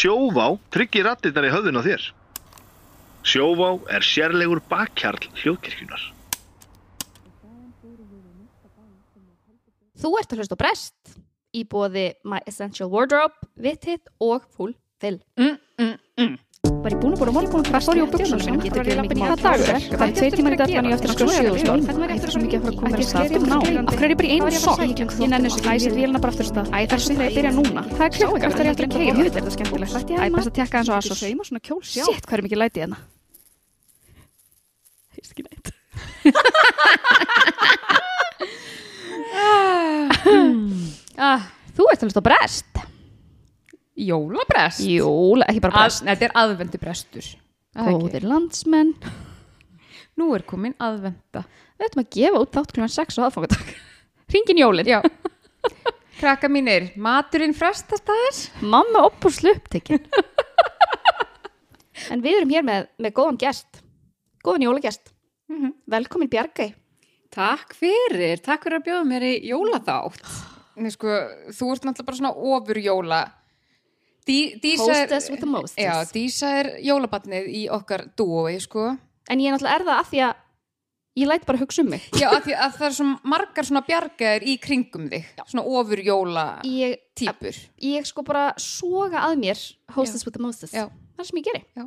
Sjóvá tryggir rattirnar í höfðun á þér. Sjóvá er sérlegur bakkjarl hljóðkirkjunar. Þú ert að hlusta á Brest í bóði My Essential Wardrobe, Vittit og Full Fill. Mm, mm, mm. Var ég búin að búin að morgun hvað fór ég á buksum sem getur ekki mikið Hvað dagur er? Það er tveir tímar í dag þannig eftir að skoða. Hvernig var ég eftir svo mikið að fara að koma að stað? Ná, af hverju er ég bara í einu sokk? Ég nenni þessu, æsir vélina bara aftur af stað. Æ, þessu þegar ég byrja núna. Það er klokk eftir að ég ætla að keira. Þetta er þetta skemmtilegt. Æ, best að tekka eins og sjá. Sitt, hvað er mikið lætið hérna? Heist ekki neitt. Ah, þú ert hlusta á Brest. Jólabrest Jól, ekki bara Að, Brest. Þetta er aðvendu brestur það ekki? Góðir landsmenn. Nú er komin aðvenda Við ætlum að gefa út þátt klukkan 6 á aðfangadag. Ringin jólin. Já Krakka mínir, maturinn frestast aðeins Mamma upp úr sluptekinn. en við erum hér með, með góðan gest. Góðan jólagest. Mhm. Velkomin Bjargæ. Takk fyrir, takk fyrir að bjóða mér í jólaþátt. Nei, sko, þú ert náttúrulega bara svona ofur jóla Hostess with the mostess. Já, Dísa er jólabatnið í okkar dúoi, sko En ég náttúrulega er það að því að ég læt bara hugsa um mig. Já, að, því að það er svona margar svona bjargaðir í kringum þig Svona ofur jóla Ég, típur ég sko bara soga að mér hostess with the mostess. Já. Það er sem ég geri. Já.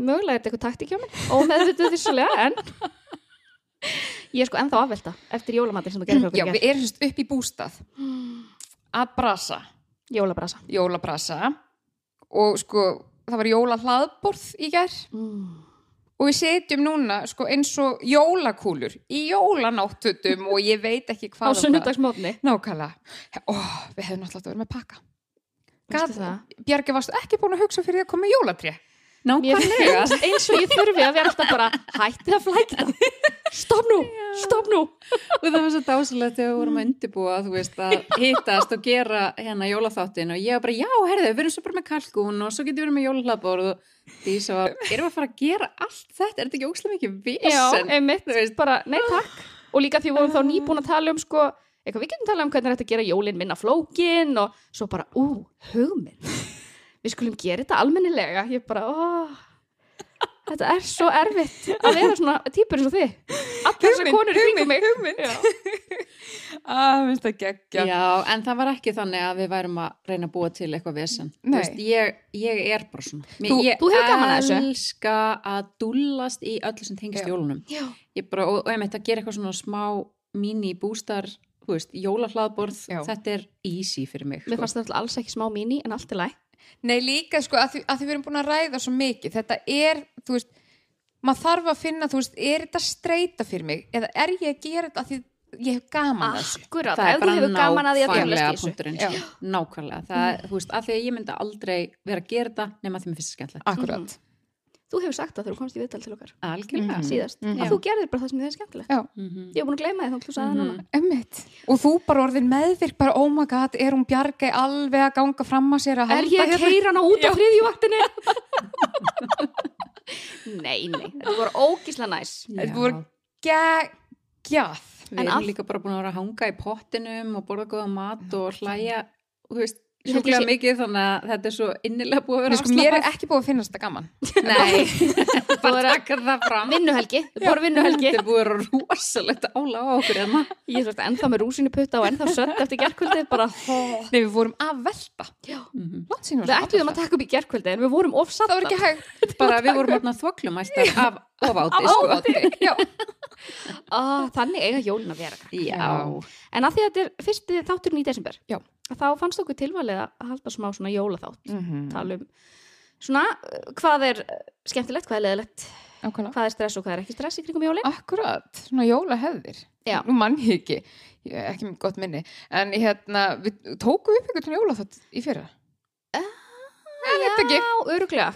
Mögulega er þetta eitthvað taktik hjá mér. Ómeðvituð vissulega, en ég er sko ennþá afvelta eftir jólamatinn sem þú gerir Já, við erum upp í bústað að brasa. Jólabrasa. jólabrasa og sko, það var jólahlaðborð í gær Mm. og við setjum núna sko eins og jólakúlur í jólanáttutum og ég veit ekki Á hvað hvað. sunnudagsmótni. Nákvæmlega. Ó, við hefum náttúrulega vera með pakka. Bjargi, varstu ekki búin að hugsa fyrir því að koma með jólatré? Nákvæmlega. eins og ég þurfi að vera alltaf bara hættið að flækta. Stopp nú, stopp nú. Og það var svo dásalegt þegar við vorum að undirbúa, þú veist, að hittast og gera hérna jólaþáttin og ég var bara, já, herðu, við erum svo bara með kalkún og svo getum við verið með jólahlaðbór og því svo erum við að fara að gera allt þetta? Er þetta ekki mikið Já, vesen? einmitt, Þú veist. bara, nei takk. Og líka því vorum þá nýbúin að tala um sko, eitthvað við getum tala um hvernig er þetta gera jólin minna flókin og svo bara, ú, hugminn. Við skulum gera þetta almennilega. Ég bara, ó, þetta er svo erfitt að vera svona típur eins og þið. Allar þessar konur í kringum mig. Ah, finnst það geggja. Já, en það var ekki þannig að við værum að reyna að búa til eitthvað vesen. Veist, ég, ég er bara svona. Þú- ég þú hefur gaman að þessu. elska að dúllast í öllu sem tengist jólunum. Já. Ég bara, og, og ég meitt að gera eitthvað svona smá mini bústar, þú veist, jólahlaðborð, Já. þetta er easy fyrir mig. Mér Sko. fannst þetta alls ekki smá míní en allt er læg. Nei, líka sko, að því, að því við erum búin að ræða svo mikið. Þetta er, þú veist, maður þarf að finna, þú veist, er þetta streyta fyrir mig? Eða er ég að gera þetta að því ég hef gaman að þessu? Akkurat, það er bara hefur gaman að því að nákvæmlega punkturinn sko. nákvæmlega, það, þú veist, af því að ég myndi aldrei vera að gera þetta nema því mér finnst skemmtilegt Akkurat. Þú hefur sagt það þegar þú komst í viðtal til okkar algjörlega Mhm. síðast. Mhm. Að þú gerðir bara það sem þið er skemmtilegt. Já. Mhm. Ég hef búin að gleyma þið þá þú sagði það núna. Emmitt. Og þú bara orðin meðvirk, bara, oh my god, er hún bjargæ alveg að ganga fram að sér að Er halda ég að hérna? keira hana út á Já. þriðjuvaktinni? nei, nei, þetta voru ógísla næs. Þetta voru geggjað. Við erum líka bara búin að vera að hanga í pottinum og borða góða mat og hlæja og þú veist, sjúklega mikið þannig að þetta er svo innilega búið að vera Nei, sko, mér er ekki búið að finnast þetta gaman. Nei, bara að- taka það fram Vinnuhelgi, þetta voru vinnuhelgi. Þetta er búið að vera rosalegt ála á okkur hérna. Ég er svona ennþá með rúsinu putta og ennþá sött eftir gerkvöldi, bara hó. Nei, við vorum að velta. Mhm. Langt síðan Við ætluðum að taka upp í gerkvöldi en við vorum ofsatt. Það var ekki hægt. Bara við vorum hérna þvoklumæstar af ofáti, Af sko. Óti, já. Ah, þannig eiga jólin að vera. krakkar. Já. En að því að þetta er fyrsti þátturinn í desember, Já. Þá fannst okkur tilvalið að halda smá svona jólaþátt. Mhm. Tala um svona uh, hvað er uh, skemmtilegt, hvað er leðilegt, Nákvæmlega. hvað er stress og hvað er ekki stress í kringum jólin. Akkurat, svona jólahefðir. Já. Nú mann ég ekki, ég er ekki með gott minni. En hérna, við tókum upp einhvern jólaþátt í fyrra. Ekki, Já, öruglega.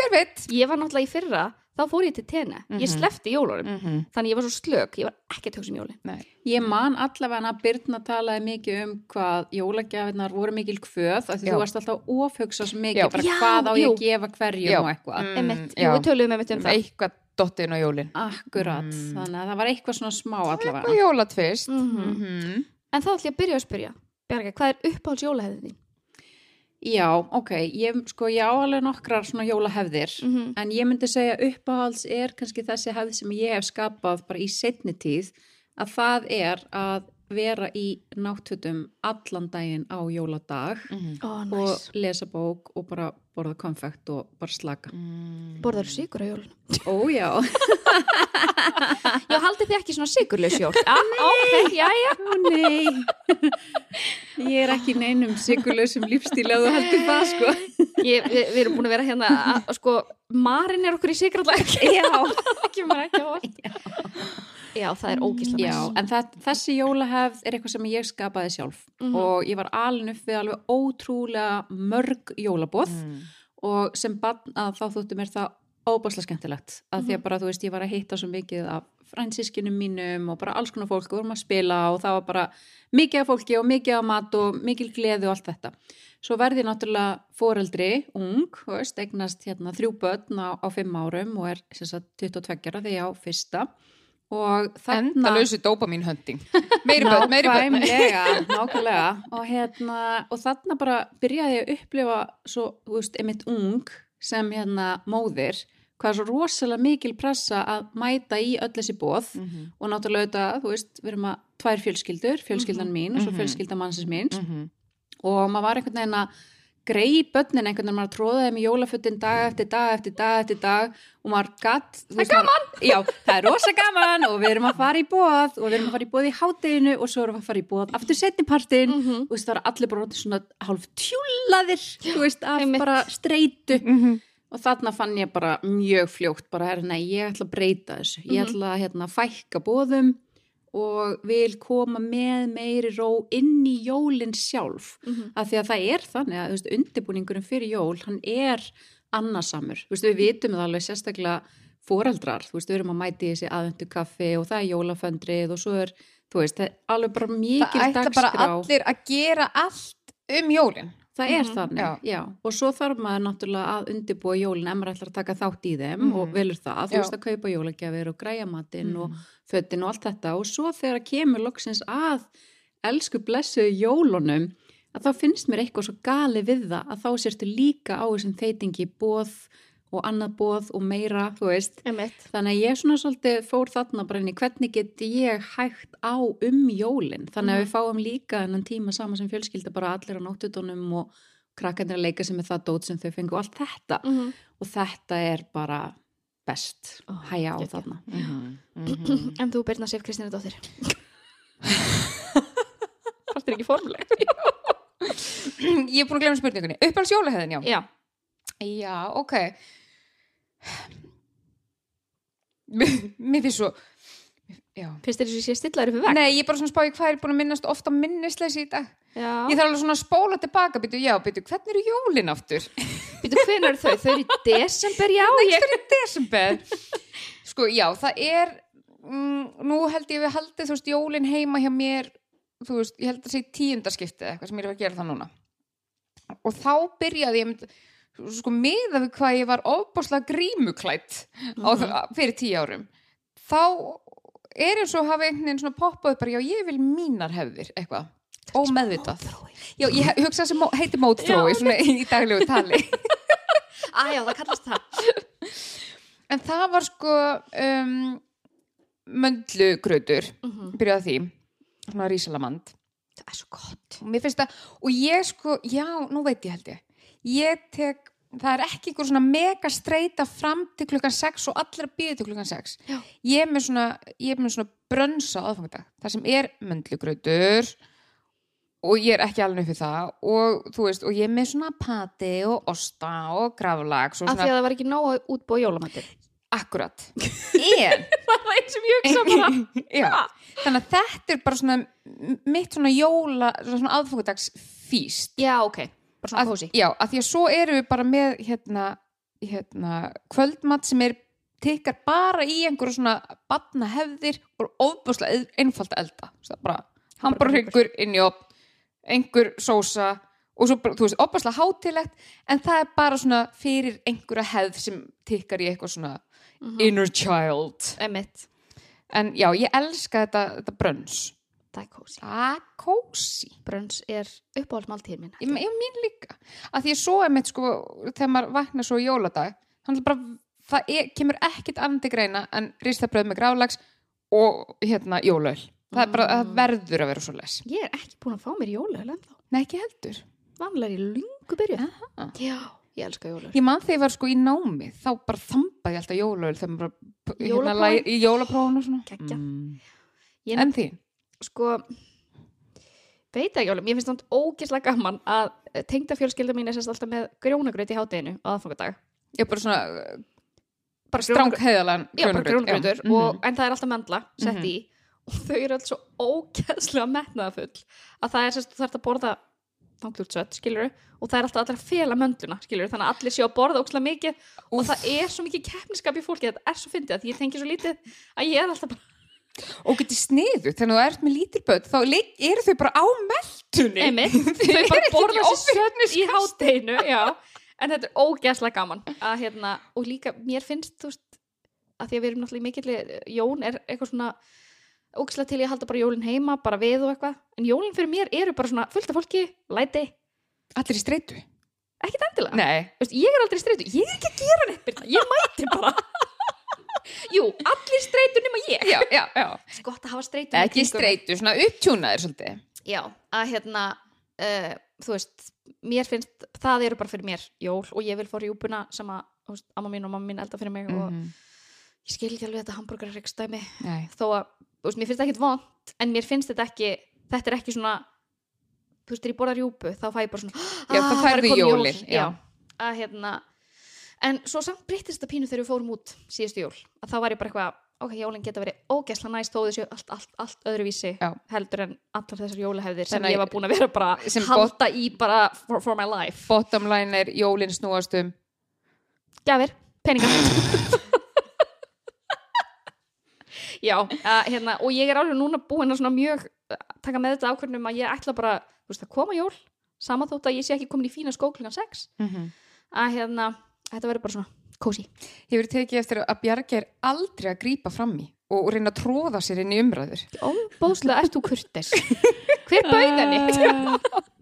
Ég var náttúrulega í fyrra, þá fór ég til tenni. Ég Mhm. slefti jólunum. Mm -hmm. Þannig ég var svo slök, ég var ekki að hugsa um jólin. Nei. Ég man allavega að Birna talaði mikið um hvað jólagjafinnar voru mikil kvöð af því Já. þú varst alltaf ofhugsa svo mikið Já. bara Já, hvað á ég að gefa hverjum Já. og eitthvað. Mm, jú, við töluðum einmitt um það. Eitthvað dottinn á jólin. Akkurat, Mm. þannig að það var eitthvað svona smá allavega. Eitthvað jólatvist. Mhm. Mhm. En þá ætlum ég að byrja að spyrja. Bjarga, hvað er uppáhalds jólahefðin þín? Já, ok, ég, sko, ég á alveg nokkrar svona jólahefðir, Mhm. en ég myndi segja uppáhalds er kannski þessi hefð sem ég hef skapað bara í setni tíð, að það er að vera í náttútum allan daginn á jóladag Ó, næs. og lesa bók og bara borða konfekt og bara slaka. Borðar sigur á jólun? Ó já, Já, haldið þið ekki svona sigurlaus jól? Já, ok, já, já. ó nei, ég er ekki neinum sigurlausum lífstíl að þú heldur það sko. Ég, við, við erum búin að vera hérna, að, sko, Marin er okkur í sigrallag. Já. Það kemur ekki á allt. Já, það er ógislega Já, en það, þessi jólahefð er eitthvað sem ég skapaði sjálf. Mhm. og ég var alin upp við alveg ótrúlega mörg jólabóð og sem bann að þá þóttu mér það óbáslega skemmtilegt. Að því að bara þú veist ég var að hitta svo mikið af fransískinum mínum og bara alls konar fólk og vorum að spila og það var bara mikið af fólki og mikið af mat og mikil gleði og allt þetta. Svo verði ég náttúrulega foreldri, ung, veist, eignast hérna þrjú börn á, á fimm árum og er sagt 22 ára þegar ég á fyrsta og þarna Endalösu dópamin hunting Meiri börn, meiri börn Nákvæmlega, nákvæmlega og, hérna, og þarna bara byrjaði ég að upplifa svo, þú veist, einmitt ung sem hérna móðir hvað er svo rosalega mikil pressa að mæta í öll þessi bóð Mhm. og náttúrulega auðvitað, þú veist, við erum að tvær fjölskyldur, fjölskyldan mín og svo Mhm. fjölskyldan mannsins míns Mhm. og maður var einhvern veginn að grei börnin einhvern veginn, maður tróðaði þeim í jólafötin dag eftir dag eftir dag eftir dag og maður gatt Það er gaman! Já, það er rosa gaman og við erum að fara í bóð og við erum að fara í bóð í hádeginu og svo erum við að fara í bóð aftur setnipartin Mhm. og þú veist það er allir bara svona hálf tjúlaðir, þú veist, af einmitt. bara streitu Mhm. og þarna fann ég bara mjög fljótt bara, nei, ég ætla að breyta þessu ég ætla að hérna, fækka bóðum og vil koma með meiri ró inn í jólinn sjálf. Mhm. af því að það er þannig að veist, undirbúningurinn fyrir jól, hann er annarsamur, veist, við vitum það alveg sérstaklega foreldrar, þú veist, við erum að mæti þessi aðvendu kaffi og það er jólaföndrið og svo er, þú veist, það er alveg bara Það mikil ætla bara dagskrá. allir að gera allt um jólin Það er Mhm, þannig, já. já. Og svo þarf maður náttúrulega að undirbúa jólin ef maður ætlar að taka þátt í þeim Mhm. og velur það, þú Já. veist að kaupa jólagjafir og græja matinn og Mhm. fötin og allt þetta og svo þegar kemur loksins að elsku blessuðu jólunum að þá finnst mér eitthvað svo gali við það að þá sérstu líka á þessum þeitingi bóð og annað bóð og meira, þú veist. Einmitt. Þannig að ég svona svolítið fór þarna bara inn í hvernig get ég hægt á um jólin. Þannig að við fáum líka þennan tíma saman sem fjölskylda bara allir á nóttutónum og krakkarnir að leika sem er það dót sem þau fengu og allt þetta. Mhm. Og þetta er bara best Ó, hæja á geggjað. þarna. Mhm. Mhm. En þú Birna Sif Kristina dóttir Fannst þér ekki formuleg? Ég er búin að glemja spurningunni Uppáhalds jólahæðin, já Já, Já, ok Mér finnst svo finnst þér þess að sé stillaður upp við vegg? Nei, ég er bara svona spáði hvað er búin að minnast ofta minnisleysi í dag Já, Ég þarf alveg svona að spóla tilbaka Býtu, já, býtu, hvernig eru jólin aftur? býtu hvenær eru þau? Þau eru í desember, já ég... Þetta er í desember Sko, já, það er mm, Nú held ég við haldið, þú veist, jólin heima hjá mér Þú veist, ég held að segja tíundaskiptið eitthvað sem ég er að gera það núna Og þá byrjaði ég mynd, sko, miða við hvað ég var ofbáslega grímuklætt á, fyrir tíu árum þá er eins og hafi einhvern veginn svona poppað upp bara, já, ég vil mínar hefðir eitthvað, ómeðvitað. já, ég hugsa sem heiti mótþrói svona í daglegu tali. Á, já, það kallast það. En það var sko um, möndlugrautur Mhm. byrjaði á því, svona rísalamand. Það er svo gott. Og það, og ég sko já, nú veit ég held ég ég tek, það er ekki einhver svona mega streita fram til klukkan 6 og allir að býða til klukkan 6 Já. ég er með svona, ég með svona brönsa aðfangadag, það sem er möndlugrautur og ég er ekki alveg við það og þú veist, og ég er með svona pati og osta og graflags og Af því að það var ekki nóg að útbúa jólamattir akkurat. En Það var eins hugsa bara Já, þannig að þetta er bara svona mitt svona jóla, svona aðfangadags físt. Já, ok, bara svona kósi já, að því að svo erum við bara með hérna, hérna kvöldmatt sem er tikkar bara í einhverju svona batna hefðir og ofbúslega einfalt elda. Það bara hamburgerryggur inn í opn, einhver sósa og svo bara, þú veist, ofbúslega hátilegt en það er bara svona fyrir einhverja hefð sem tikkar í eitthvað svona inner child. Emitt En já, ég elska þetta, þetta brönns. Það er kósi að kósi brönns er uppáhaldsmáltíðin mín ég, ég mín líka. Að því að svo er mitt sko þegar maður vaknar svo í jóladag þannig að bara það er, kemur ekkit annandi greina en ristabröð með grálags og hérna jólaöl. Það er bara, það verður að vera svo les. Ég er ekki búin að fá mér jólaöl ennþá. Nei ekki heldur. Vanlega í lungu byrju Aha. já, ég elska jólaöl. Ég man þegar ég var sko í námi þá bara þambaði ég alltaf jólaöl þegar maður bara hérna, mm. Ég- en því sko veit ekki alveg, mér finnst það ógislega gaman að tengda fjölskylda mín er sérst alltaf með grjónagraut í hátteginu á aðfangadag ég bara svona bara já, bara grjónagrautur Mhm. og, en það er alltaf mandla sett Mhm. í og þau eru alls svo ógeðslega metnaðafull að það er sérst, þú þarf að borða þanglútsött, skilur og það er alltaf allir að fela möndluna, skilur þannig að allir séu að borða ókslega mikið og það er svo mikið keppniskap í fólki, þetta er svo fyndið að ég tengi svo lítið að ég er alltaf bara og getið sniðu þegar þú ert með lítil börn þá eru þau bara á meldunni Þau eru bara ekki borða sér sött í hátteginu já, en þetta er ógeðslega gaman að hérna, og líka mér finnst þú veist, að því að við erum náttúrulega í mikilli Jón er eitthvað svona ógeðslega til ég að halda bara jólin heima, bara við og eitthvað. En jólin fyrir mér eru bara svona fullt af fólki læti, allir í streitu. Ekkit endilega. Veist, ég er aldrei streitu, ég er ekki að gera neitt ég mæti bara jú, allir streitu nema ég já, já, já gott að hafa streitu ekki streitu, svona upptjúnaðir svolítið Já, að hérna uh, þú veist, mér finnst það eru bara fyrir mér jól og ég vil fá rjúpuna sem að, þú veist, amma mín og mamma mín elda fyrir mig og Mhm. ég skil ekki alveg þetta hambúrgarreikstæmi Nei. þó að, þú veist, mér finnst það ekkit vond en mér finnst þetta ekki, þetta er ekki svona þú veist, þegar ég borða rjúpu þá fæ ég bara svona, Já, þá "Ah, færðu jólin, jól." já. já, að hérna en svo samt breytist þetta pínu þegar við fórum út síðustu jól, að þá var ég bara eitthvað ok, jólin geta verið ógæsla næst þó þessu allt, allt, allt öðruvísi Já. heldur en allar þessar jólahefðir sem ég var búin að vera bara halda í bara for, for my life. Bottom line er jólin snúast um? Gjafir, peningar. Já, að, hérna, og ég er alveg núna búin að svona mjög uh, taka með þetta ákvörnum að ég ætla bara þú veist, að koma jól, sama þótt að ég sé ekki komin í fína skó klukkan 6 að hérna, þetta verður bara svona kósi. hefur tekið eftir að Bjargi er aldrei að grípa fram í og reyna að tróða sér inn í umræður Óbóðslega ert þú kurtis Hver bauð henni?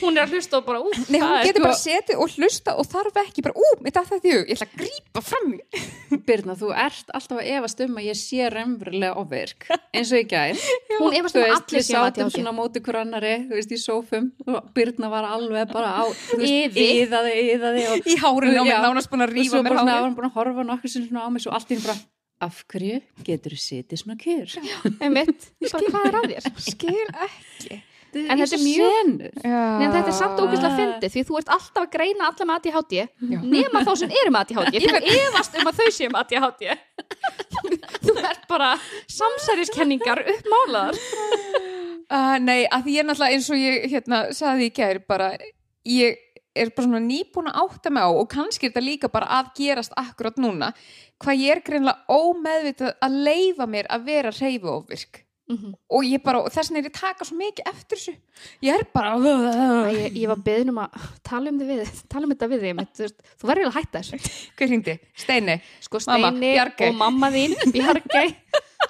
Hún er að hlusta og bara, úf, Nei, hún það er getur sko- bara setið og hlusta og þarf ekki bara, ú, mitt að þetta í hug, ég ætla að grípa fram Birna, þú ert alltaf að efast um að ég sé raunverulega ofvirk eins og í gær. Hún efast um að allir við að sátum svona á móti hver annari þú veist, í sófum og Birna var alveg bara á iðaði og í hárinu á Já. mér, nánast búin að og rífa svo mér bara svona, var hárinu hann búin að horfa nokkur sinni svona á mig svo allt í henni bara af hverju getur þú setið svona kjör Einmitt, bara hvað er að þér? skil ekki En þetta er mjög- Nei, en þetta er samt ógeðslega fyndið því þú ert alltaf að greina alla með ADHD nema þá sem eru með ADHD þú efast um að þau séu með ADHD þú ert bara samsæriskenningar uppmálaðar. Uh, nei, að því ég er náttúrulega eins og ég hérna, saði í gær bara ég er bara svona nýbúin að átta mig á og kannski er þetta líka bara að gerast akkurat núna, hvað ég er greinlega ómeðvitað að leifa mér að vera reyfi ofvirk Mhm. og ég bara, þess vegna er ég að taka svo mikið eftir þessu. Ég er bara ég, ég var beðin um að tala um, við, tala um þetta við þig þú, þú verður að hætta þessu. Hver hringdi? Steini? sko Mamma, Steini Bjargey. og mamma þín Bjargei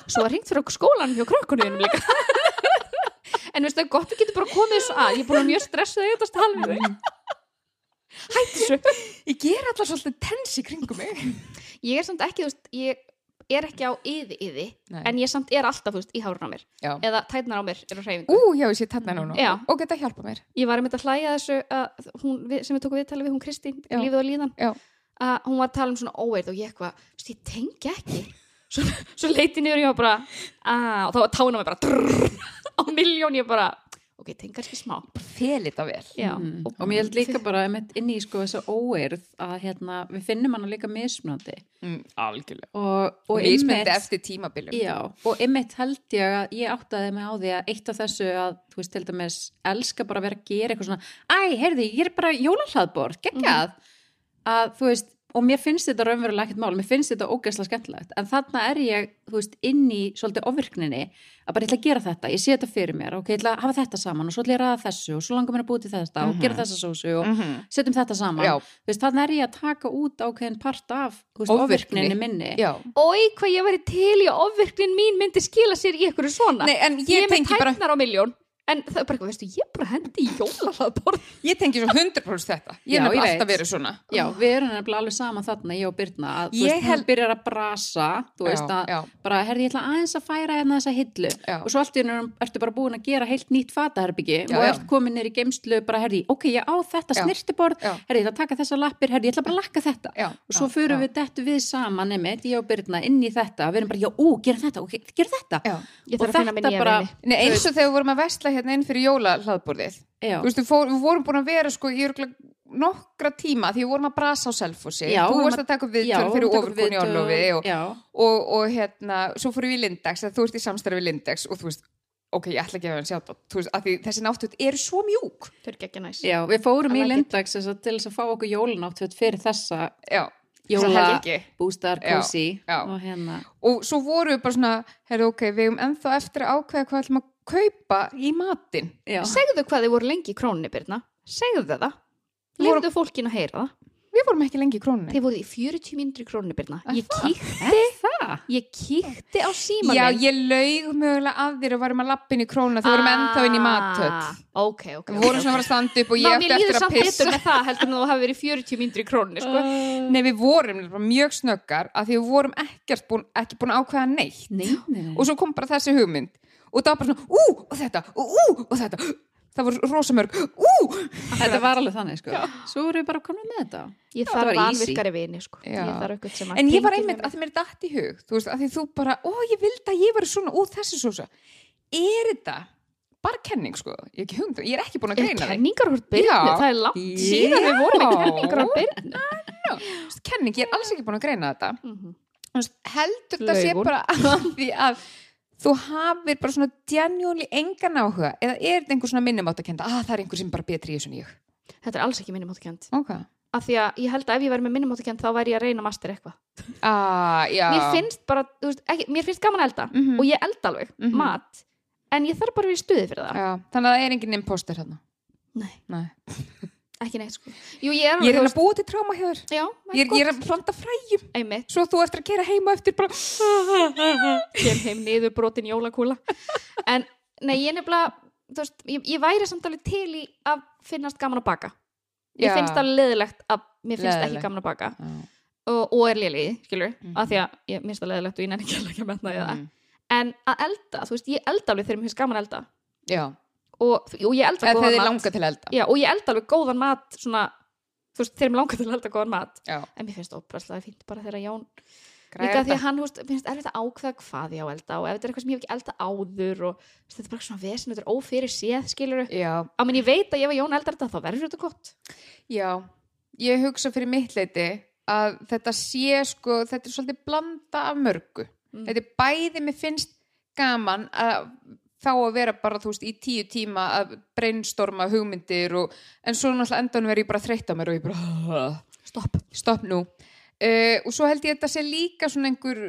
svo er hringt fyrir okkur skólanum hjá krökkunum líka. En veistu það er gott við getum bara komið þessu að. Ég er búin að mjög stressuð að þetta tala um þig. Hætti þessu. Ég ger alltaf svolítið tens í kringum mig. Ég er samt ekki, þú veist, ég er ekki á yði yði, Nei. en ég samt er alltaf, veist, í hárun á mér, Já. eða tætnar á mér eru á hreyfingu. Ú, já, ég sé þarna núna Já. og geta hjálpa mér Ég var einmitt að hlæja þessu að hún, sem við tókum viðtalið við hún Kristín, Já. lífið og líðan, að hún var að tala um svona óeirð og ég eitthvað, ég tengi ekki. Svo, svo leiti niður og ég bara, að, og þá tána mig bara drrrr, á miljón, ég bara, ok, tengi kannski smá. Fel þetta vel. Já, Mm. og mér held líka bara einmitt inn í sko þessa óeirð að hérna, við finnum hana líka mismunandi. Mm, Algjörlega. Og, og Og einmitt- eftir tímabiljum Já, og einmitt held ég að ég áttaði mig á því að eitt af þessu að, þú veist, til dæmis, elska bara að vera að gera eitthvað svona, æ, heyrði, ég er bara jólahlaðbord, geggjað, að, þú veist, og mér finnst þetta raunverulega ekkert mál, mér finnst þetta ógeðslega skemmtilegt en þarna er ég, þú veist, inn í svolítið ofvirkninni að bara ég ætla að gera þetta ég sé þetta fyrir mér, ok, ég ætla að hafa þetta saman og svo ætla ég að ræða þessu og svo langar mér að búið til þetta og gera þessa sósu og Mhm. setjum þetta saman Já. þú veist, þarna er ég að taka út ákveðin part af þú veist, Ofvirkni. ofvirkninni minni Já. Ói, hvað ég væri til í að ofvirknin mín myndi skila sér í einhverju svona Nei, en Ég ég, það er bara eitthvað, veistu, ég er bara hendi í jólahlaðborð ég tengi svo 100% þetta ég Já, er nefnilega ég alltaf veit. verið svona Já, við erum nefnilega alveg saman þarna, ég og Birna að þú Ég veist, held- hún byrjar að brasa þú veist Já, að, já. bara, herri, ég ætla aðeins að færa hérna þessa hillu Já. og svo allt í hennu ertu bara búin að gera heilt nýtt fataherbyggi Já, og já. ert komin nýr í geimslu, bara, herri, ok, ég á þetta Já. snirtiborð, Já. herri, ég ætla að taka þessa lappir, herri, ég ætla bara að lakka þetta Já, og svo já, förum já. við dettu við saman, nefnit, ég og Birna inn í þetta, við erum bara, já, ó, gera þetta, ok, gera þetta Já. Ég þarf að finna nýja bara- vini Nei, eins og þegar við vorum að vesla hérna inn fyrir jólahlaðborðið. Já. Þú veist, við, fór, við vorum búin að vera sko í nokkra tíma því við vorum að brasa á selfossi. Já, þú varst að taka upp Já, viðtöl fyrir ofurkun í Orlofi og, og, og hérna, svo fórum við í Lindex þú ert í samstarfi við Lindex og þú veist ok, ég ætla ekki að sjátt að því þessi náttútt er svo mjúk. Þau eru ekki næs. Já, við fórum í að- til þess að fá okkur jólanátt fyrir þessa já, jóla helgi. bústar, Já, kósi já. og hérna. Og svo vorum við bara svona heyrðu, ok, við hefum ennþá eftir að ákveða hvað ætlum að kaupa í matinn. Já. Segðu hvað þið voru lengi í krónni, Birna. Segðu það. Lefðu fólkin að heyra það. Við vorum ekki lengi í krónunni. Þið voruð í 40 mínútur í krónni, Birna. Er Ég það? kíkti, Það? ég kíkti á síman já, ég laug mögulega að þér og varum að lappin í krónuna. Þegar vorum ennþá inn í matöll Ah, Ok, ok við vorum svona að fara að standa upp og ég mér eftir líður eftir að samt betur pissa. með það heldur en þú hafi verið í 40 mínútur í krónni sko. Nei, við vorum bara mjög snöggar að því við vorum ekkert búin, ekki búin að ákveða neitt. Nei, nei, nei. og svo kom bara þessi hugmynd og það var bara svona, ú, og þetta, og ú, og þetta það voru rosamörg, ú Þetta var alveg þannig, sko. Svo vorum við bara komin með þetta. Ég það þarf vanvirkari vini sko. Já. Ég en ég var einmitt, við að því mér er datt í hug þú veist, að því þú bara, ó, ég vildi að ég var svona ú, þessi sósa, er þetta bara kenning, sko, ég, er ekki hugmynd, ég er ekki búin að greina þig kenningar hvort byrnu? Já. Það er langt Já. síðan við vorum með kenningar Já, þú veist, kenning, ég er alls ekki búin að greina þetta Mhm. Þú veist, heldur þetta sé bara að því að þú hafir bara svona genuinely engan áhuga eða er þetta einhver svona minnum átt að að það er einhver sem er bara betri í þessu ég Þetta er alls ekki minnumáttakend ok Af því að ég held að ef ég væri með minnumáttakend þá væri ég að reyna master eitthvað ah. Mér finnst bara, veist, ekki, mér finnst gaman að elda Mhm. og ég elda alveg, Mhm. mat en ég þarf bara að vera í stuði fyrir það já, þannig að það er engin imposter hérna Nei. Nei. Ekki neitt sko. Jú, ég er ég er að búa til tráma hjá þér. Já, ég er, ég er að planta fræjum. Einmitt. Svo þú eftir að gera heima eftir bara kem heim niður brotin jólakúla. En nei, ég nefnilega þú veist, ég, ég væri samt alveg til í að finnast gaman að baka. Ég Já. finnst alveg leðilegt að mér finnst Leiðilegt. ekki gaman að baka. Já. og, og er liðlegi, skilur Mhm. af því að ég finnst það leðilegt og ég nenni ekki að metna í það. Mhm. en að elda, þú veist, ég elda alveg þegar mér finnst gaman að elda. Já, og, og ég elda góðan þegar þið mat. langar til að elda. Já, og ég elda alveg góðan mat svona, þú veist, þegar mér langar til að elda góðan mat. Já, en mér finnst óbræðslega fínt bara þegar Jón líka því að hann, þú veist, mér finnst erfitt að ákveða hvað ég á elda og ef þetta er eitthvað sem ég hef ekki elda áður og veist, þetta er bara svona vesen, þetta er ófyrir séð skilur já, á minn ég veit að ef að Jón eldar þetta þá verður þetta gott. Já, ég hugsa fyrir mitt leiti að þetta sé sko, þetta er svolítið blanda af mörgu. Mm. Þetta er bæði, mér finnst gaman að fá að vera bara, þú veist, í tíu tíma að brainstorma hugmyndir og, en svo náttúrulega endanum er ég bara þreytt á mér og ég bara, stopp stopp nú. Uh, og svo held ég að þetta sé líka svona einhver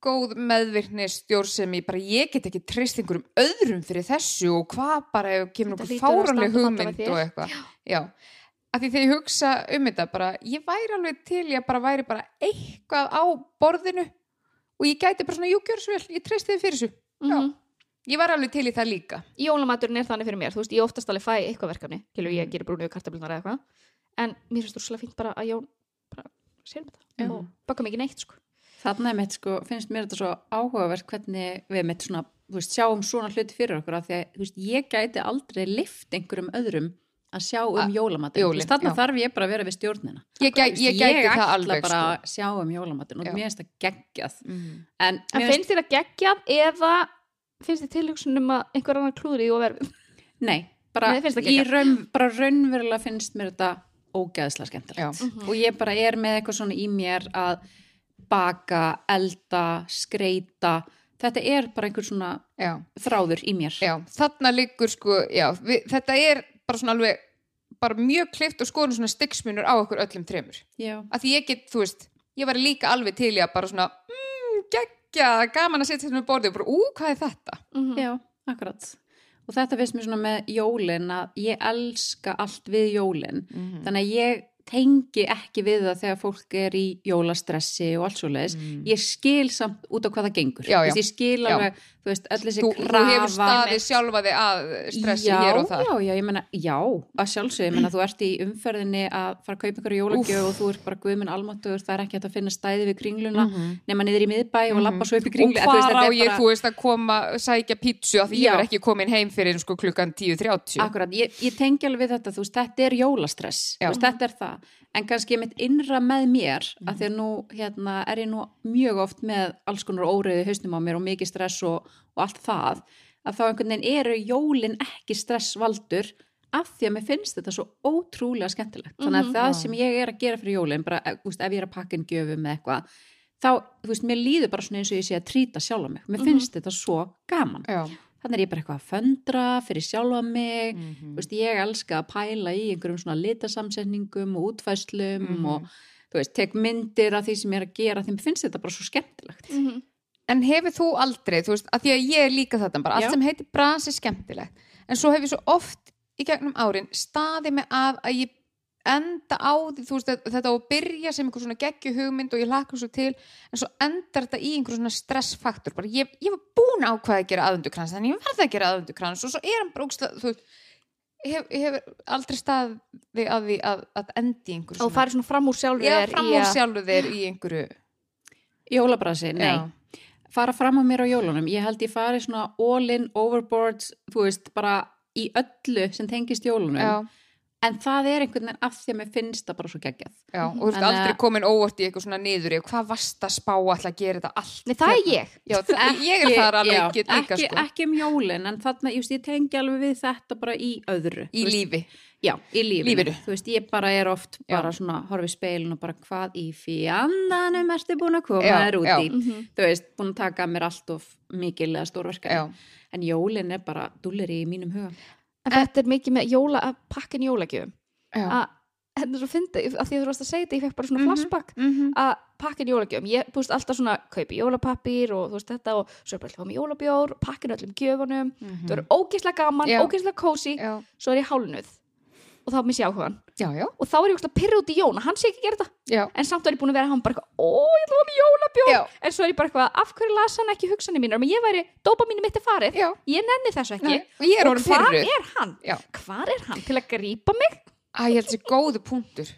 góð meðvirkni stjór sem ég bara, ég get ekki treyst einhverjum öðrum fyrir þessu og hvað bara kemur vera fáranleg hugmynd og eitthvað. Já. Af því þegar ég hugsa um þetta bara, ég væri alveg til, ég bara væri bara eitthvað á borðinu og ég gæti bara svona, jú, gjör svo vel, ég treysti þið fyrir þessu. mm -hmm. Ég var alveg til í það líka. Jólamaturinn er þannig fyrir mér, þú veist, ég oftast alveg fæ eitthvað verkefni, skilur Mm. ég gerir brúnu og kartablunar eða eitthvað en mér finnst þú svolítið fínt bara að Jón bara sér með Já. það og baka mikið neitt sko Þarna er mitt, sko, finnst mér þetta svo áhugavert hvernig við mitt svona, þú veist, sjáum svona hluti fyrir okkur af því að, þú veist, ég gæti aldrei lift einhverjum öðrum að sjá um Að- jólamatinn. jólin, Þú veist, Þarna já. þarf ég bara að vera við stjórnina. Ég, gæ, ég gæti það ætla alveg, bara sko. að sjá um jólamatinn og Já. mér finnst það geggjað. Mm. En, En mér finnst þér það geggjað eða finnst þér tilhugsunum að einhver annar klúður í og verfið? Nei, bara, Nei, raun, bara raunverulega finnst mér þetta ógeðslega skemmtilegt. Já. Og ég bara er með eitthvað svona í mér að baka, elda, skreita. Þetta er bara einhver svona Já. þráður í mér. Já, þarna liggur sko, já, við, þetta er bara svona alveg bara mjög klift og skoðum svona styggsmunur á okkur öllum þremur Já. að því ég get, þú veist, ég var líka alveg til í að bara svona, mm, geggja gaman að setja þetta með borðið og bara, ú, hvað er þetta? Mhm. Já, akkurat. Og þetta finnst mér svona með jólin að ég elska allt við jólin. Mhm. Þannig að ég tengi ekki við það þegar fólk er í jólastressi og allt svo leiðis. Ég skil samt út á hvað það gengur. Mm. Já, já. Ég skil Já. alveg, þú veist, öll þessi Þú, þú krafa. hefur staðið sjálfa þig að stressi já, hér og þar Já, já, ég meina, já, að sjálfsögðu, ég meina, þú ert í umferðinni að fara að kaupa ykkur jólagjöf og þú ert bara guðminn almáttugur, það er ekki að finna stæði við kringluna nema niður í miðbæ og labba svo upp í Mhm. og kringlu. hvar á ég, þú veist, að koma sækja pítsu af því ég Já. var ekki komin heim fyrir sko klukkan 10.30 Akkurat, ég, ég tengi alveg þetta, þú veist, þetta er jólastress, Já. veist, þetta er það. En kannski mitt innra með mér, Mhm. að því að nú hérna, er ég nú mjög oft með alls konar óreiði hausnum á mér og mikið stress og, og allt það, að þá einhvern veginn eru jólin ekki stressvaldur af því að mér finnst þetta svo ótrúlega skemmtilegt. Þannig að það sem ég er að gera fyrir jólin, bara, eh, veist, ef ég er að pakka inn gjöfum með eitthvað, þá, þú veist, mér líður bara svona eins og ég sé að trýta sjálfa mig. Mér finnst þetta svo gaman Já. Þannig er ég bara eitthvað að föndra fyrir sjálfa mig Mhm. þú veist, ég elska að pæla í einhverjum svona litasamsetningum og útfæslum Mhm. og þú veist, tek myndir af því sem ég er að gera mér finnst þetta bara svo skemmtilegt Mhm. En hefur þú aldrei, þú veist, að því að ég er líka þetta bara, allt Já. sem heitir brans er skemmtilegt en svo hef ég svo oft í gegnum árin staðið mig að að ég enda á því, þú veist, þetta á að byrja sem einhver svona geggju hugmynd og ég hlakka svo til en svo endar þetta í einhver svona stressfaktor. Bara ég, ég var búin á hvað að gera aðundukrans þannig ég verði að gera aðundukrans og svo er hann ógeðslega, þú veist ég hef, aldrei staðið að því að, að endi einhver og farið svona fram úr sjálfur Já, þér fram úr sjálfu þeir í einhverju jólabrasi, nei, Já. fara fram á mér á jólunum. Ég held ég fari svona all in overboard þú veist, bara í öllu sem tengist jólunum. Já, en það er einhvern veginn af því að mér finnst það bara svo geggjað já, og þú ert aldrei komin óvart í eitthvað svona niður í hvað varst að spá alltaf að gera þetta allt Nei, það er ég Já, það, ég er þar alveg já, ekki, líka ekki, sko ekki um jólin en þarna, just, ég tengi alveg við þetta bara í öðru í veist, lífi Já, í lífinu. Lífinu. Þú veist, ég bara er oft Já. bara svona horfi speilin og bara hvað í fjandanum ertu búin að koma Já, þér út já. í. Þú veist, búin að taka mér allt of mikil eða stórverkari. Já. En jólin er bara dullir í mínum huga. Þetta er mikið með jóla, að pakkin jólagjöfum. Að er svo fyndið, að því þú varst að segja þetta ég fekk bara svona Mhm. flashback Mhm. að pakkin jólagjöfum, ég búist alltaf svona kaupi jólapappír og þú veist þetta og svo er bara alltaf með jólabjór, pakkin öllum gjöfunum. Það verður ógeðslega gaman, ógeðslega kósi svo er ég hálnuð og þá missi ég áhugan já, já, og þá er ég pyrra út í Jón að hann sé ekki að gera þetta já. en samt er ég búin að vera hann bara eitthvað, ó ég ætla að hafa jólabjór Já. en svo er ég bara eitthvað, af hverju las hann ekki hugsanir mínar menn ég væri, dópa mínu mitt er farið Já. ég nenni þessu ekki Nei, og er og pirruð. er hann? Já. hvar er hann til að grípa mig? Æ, ég held þessi góðu punktur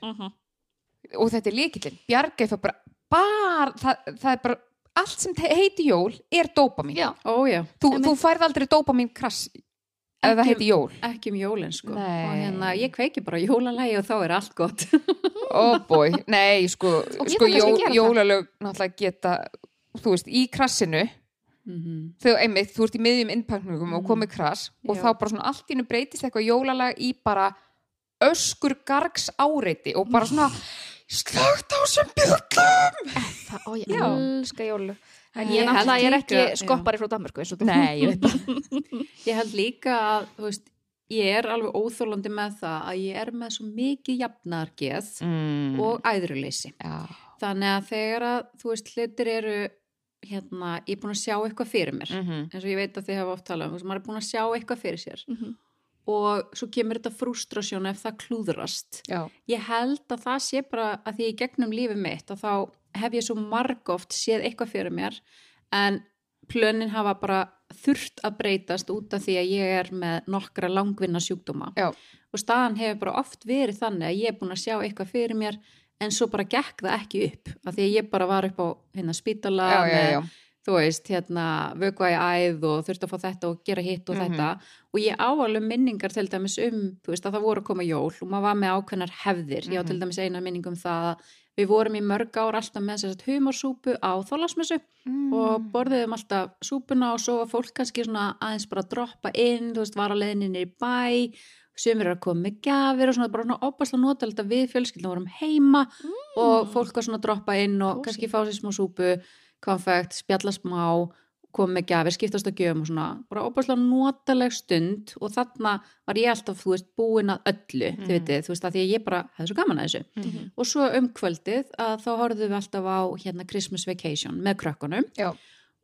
og þetta er líkillin Bjargæð það bara, bara það, það er bara, allt sem heitir jól er. Ó já, þú, þú færð aldrei dópamin krass ef það Ekki- heitir jól ekki um jólin sko. Nei. Og hérna, ég kveiki bara jólalagi og þá er allt gott. oh boy, nei, sko, sko jó, jólalög náttúrulega geta, þú veist, í krassinu Mhm. þegar einmitt, þú ert í miðjum innpakningum og komið krass og Já. þá bara svona allt í hennu breytist eitthvað jólalag í bara öskur gargs áreiti og bara svona slagt á sem bjöllum það, ó ég elska jólu en Ég ég held náttúrulega er ekki skoppari frá Danmarku eins og þú Nei, ég veit það Ég held líka að, þú veist, ég er alveg óþólandi með það að ég er með svo mikið jafnargeð mm. og æðruleysi. Já, Þannig að þegar að, þú veist, hlutir eru, hérna, ég er búin að sjá eitthvað fyrir mér. Mhm. eins og ég veit að þið hafa oft talað um, þú veist, maður er búin að sjá eitthvað fyrir sér Mhm. og svo kemur þetta frústrasjón ef það klúðrast. já, Ég held að það sé bara að því í gegnum lífið mitt að þá hef ég svo margóft séð eitthvað fyrir mér en plönin hafa bara þurft að breytast út af því að ég er með nokkra langvinna sjúkdóma Já. og staðan hefur bara oft verið þannig að ég er búin að sjá eitthvað fyrir mér en svo bara gekk það ekki upp af því að ég bara var upp á hérna, spítala já, já, með já. þú veist, hérna, vökva í æð og þurfti að fá þetta og gera hitt og Mhm. þetta og ég á alveg minningar til dæmis um, þú veist, að það voru að koma jól og maður var með ákveðnar hefðir, ég á Mhm. til dæmis eina minning um það að við vorum í mörg ár alltaf með þess að humorsúpu á þólasmessu Mm. og borðiðum alltaf súpuna og svo var fólk kannski svona aðeins bara að droppa inn, þú veist, var á leiðinni í bæ sumir eru að koma með gjafir og svona bara svona opaslega notalegt að við fjölskyldum vorum heima og fólk var svona að droppa inn og Kósí. kannski fá sér smá súpu konfekt, spjalla smá kom með gjafir, skiptast á gjöfum og svona, bara óbærslega notaleg stund og þarna var ég alltaf, þú veist, búin að öllu, þið veitir, þú veist, að því að ég bara hefði svo gaman að þessu. Mhm. Og svo um kvöldið að þá horfðum við alltaf á hérna Christmas Vacation með krökkunum Já.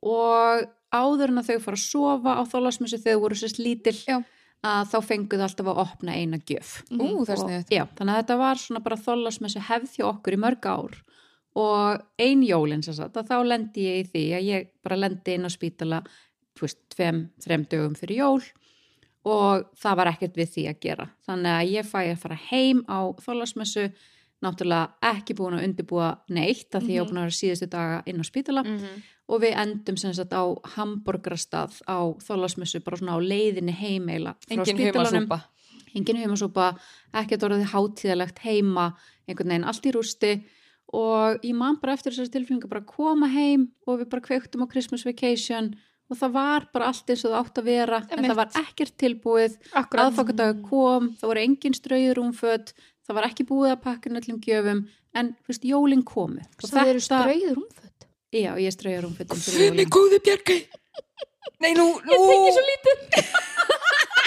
og áður en að þau fara að sofa á þólasmessu þegar þau voru sérst lítil Já. að þá fenguðu alltaf að opna eina gjöf. Ú, það er sniðut. Já, þannig að þetta var svona bara þólasmessu hefð hjá okkur í mörg ár og ein jólin sem sagt að þá lendi ég í því að ég bara lendi inn á spítala veist, tveim, þrem dögum fyrir jól og það var ekkert við því að gera. Þannig að ég fæ að fara heim á þólasmessu náttúrulega ekki búin að undirbúa neitt að því ég á búin að vera síðustu daga inn á spítala. Mhm. og við endum sem sagt á hamburgerastað á þólasmessu bara svona á leiðinni heimeila frá Engin spítalanum. humasúpa. engin humasúpa, ekkert orðið hátíðalegt heima, einhvern veginn allt í rústi og ég man bara eftir þessari tilfinningu bara að koma heim og við bara kveiktum á Christmas Vacation og það var bara allt eins og það átt að vera en Einmitt. það var ekkert tilbúið Akkurat. aðfokkardagur kom, það voru engin strauður rúmföt, það var ekki búið að pakka inn öllum gjöfum, en veist, jólin komu og Það eru strauður umföt. já, ég strauði rúmfötum fyrir jólin góði Bjarkei. Nei, nú, nú. Ég tengi svo lítið.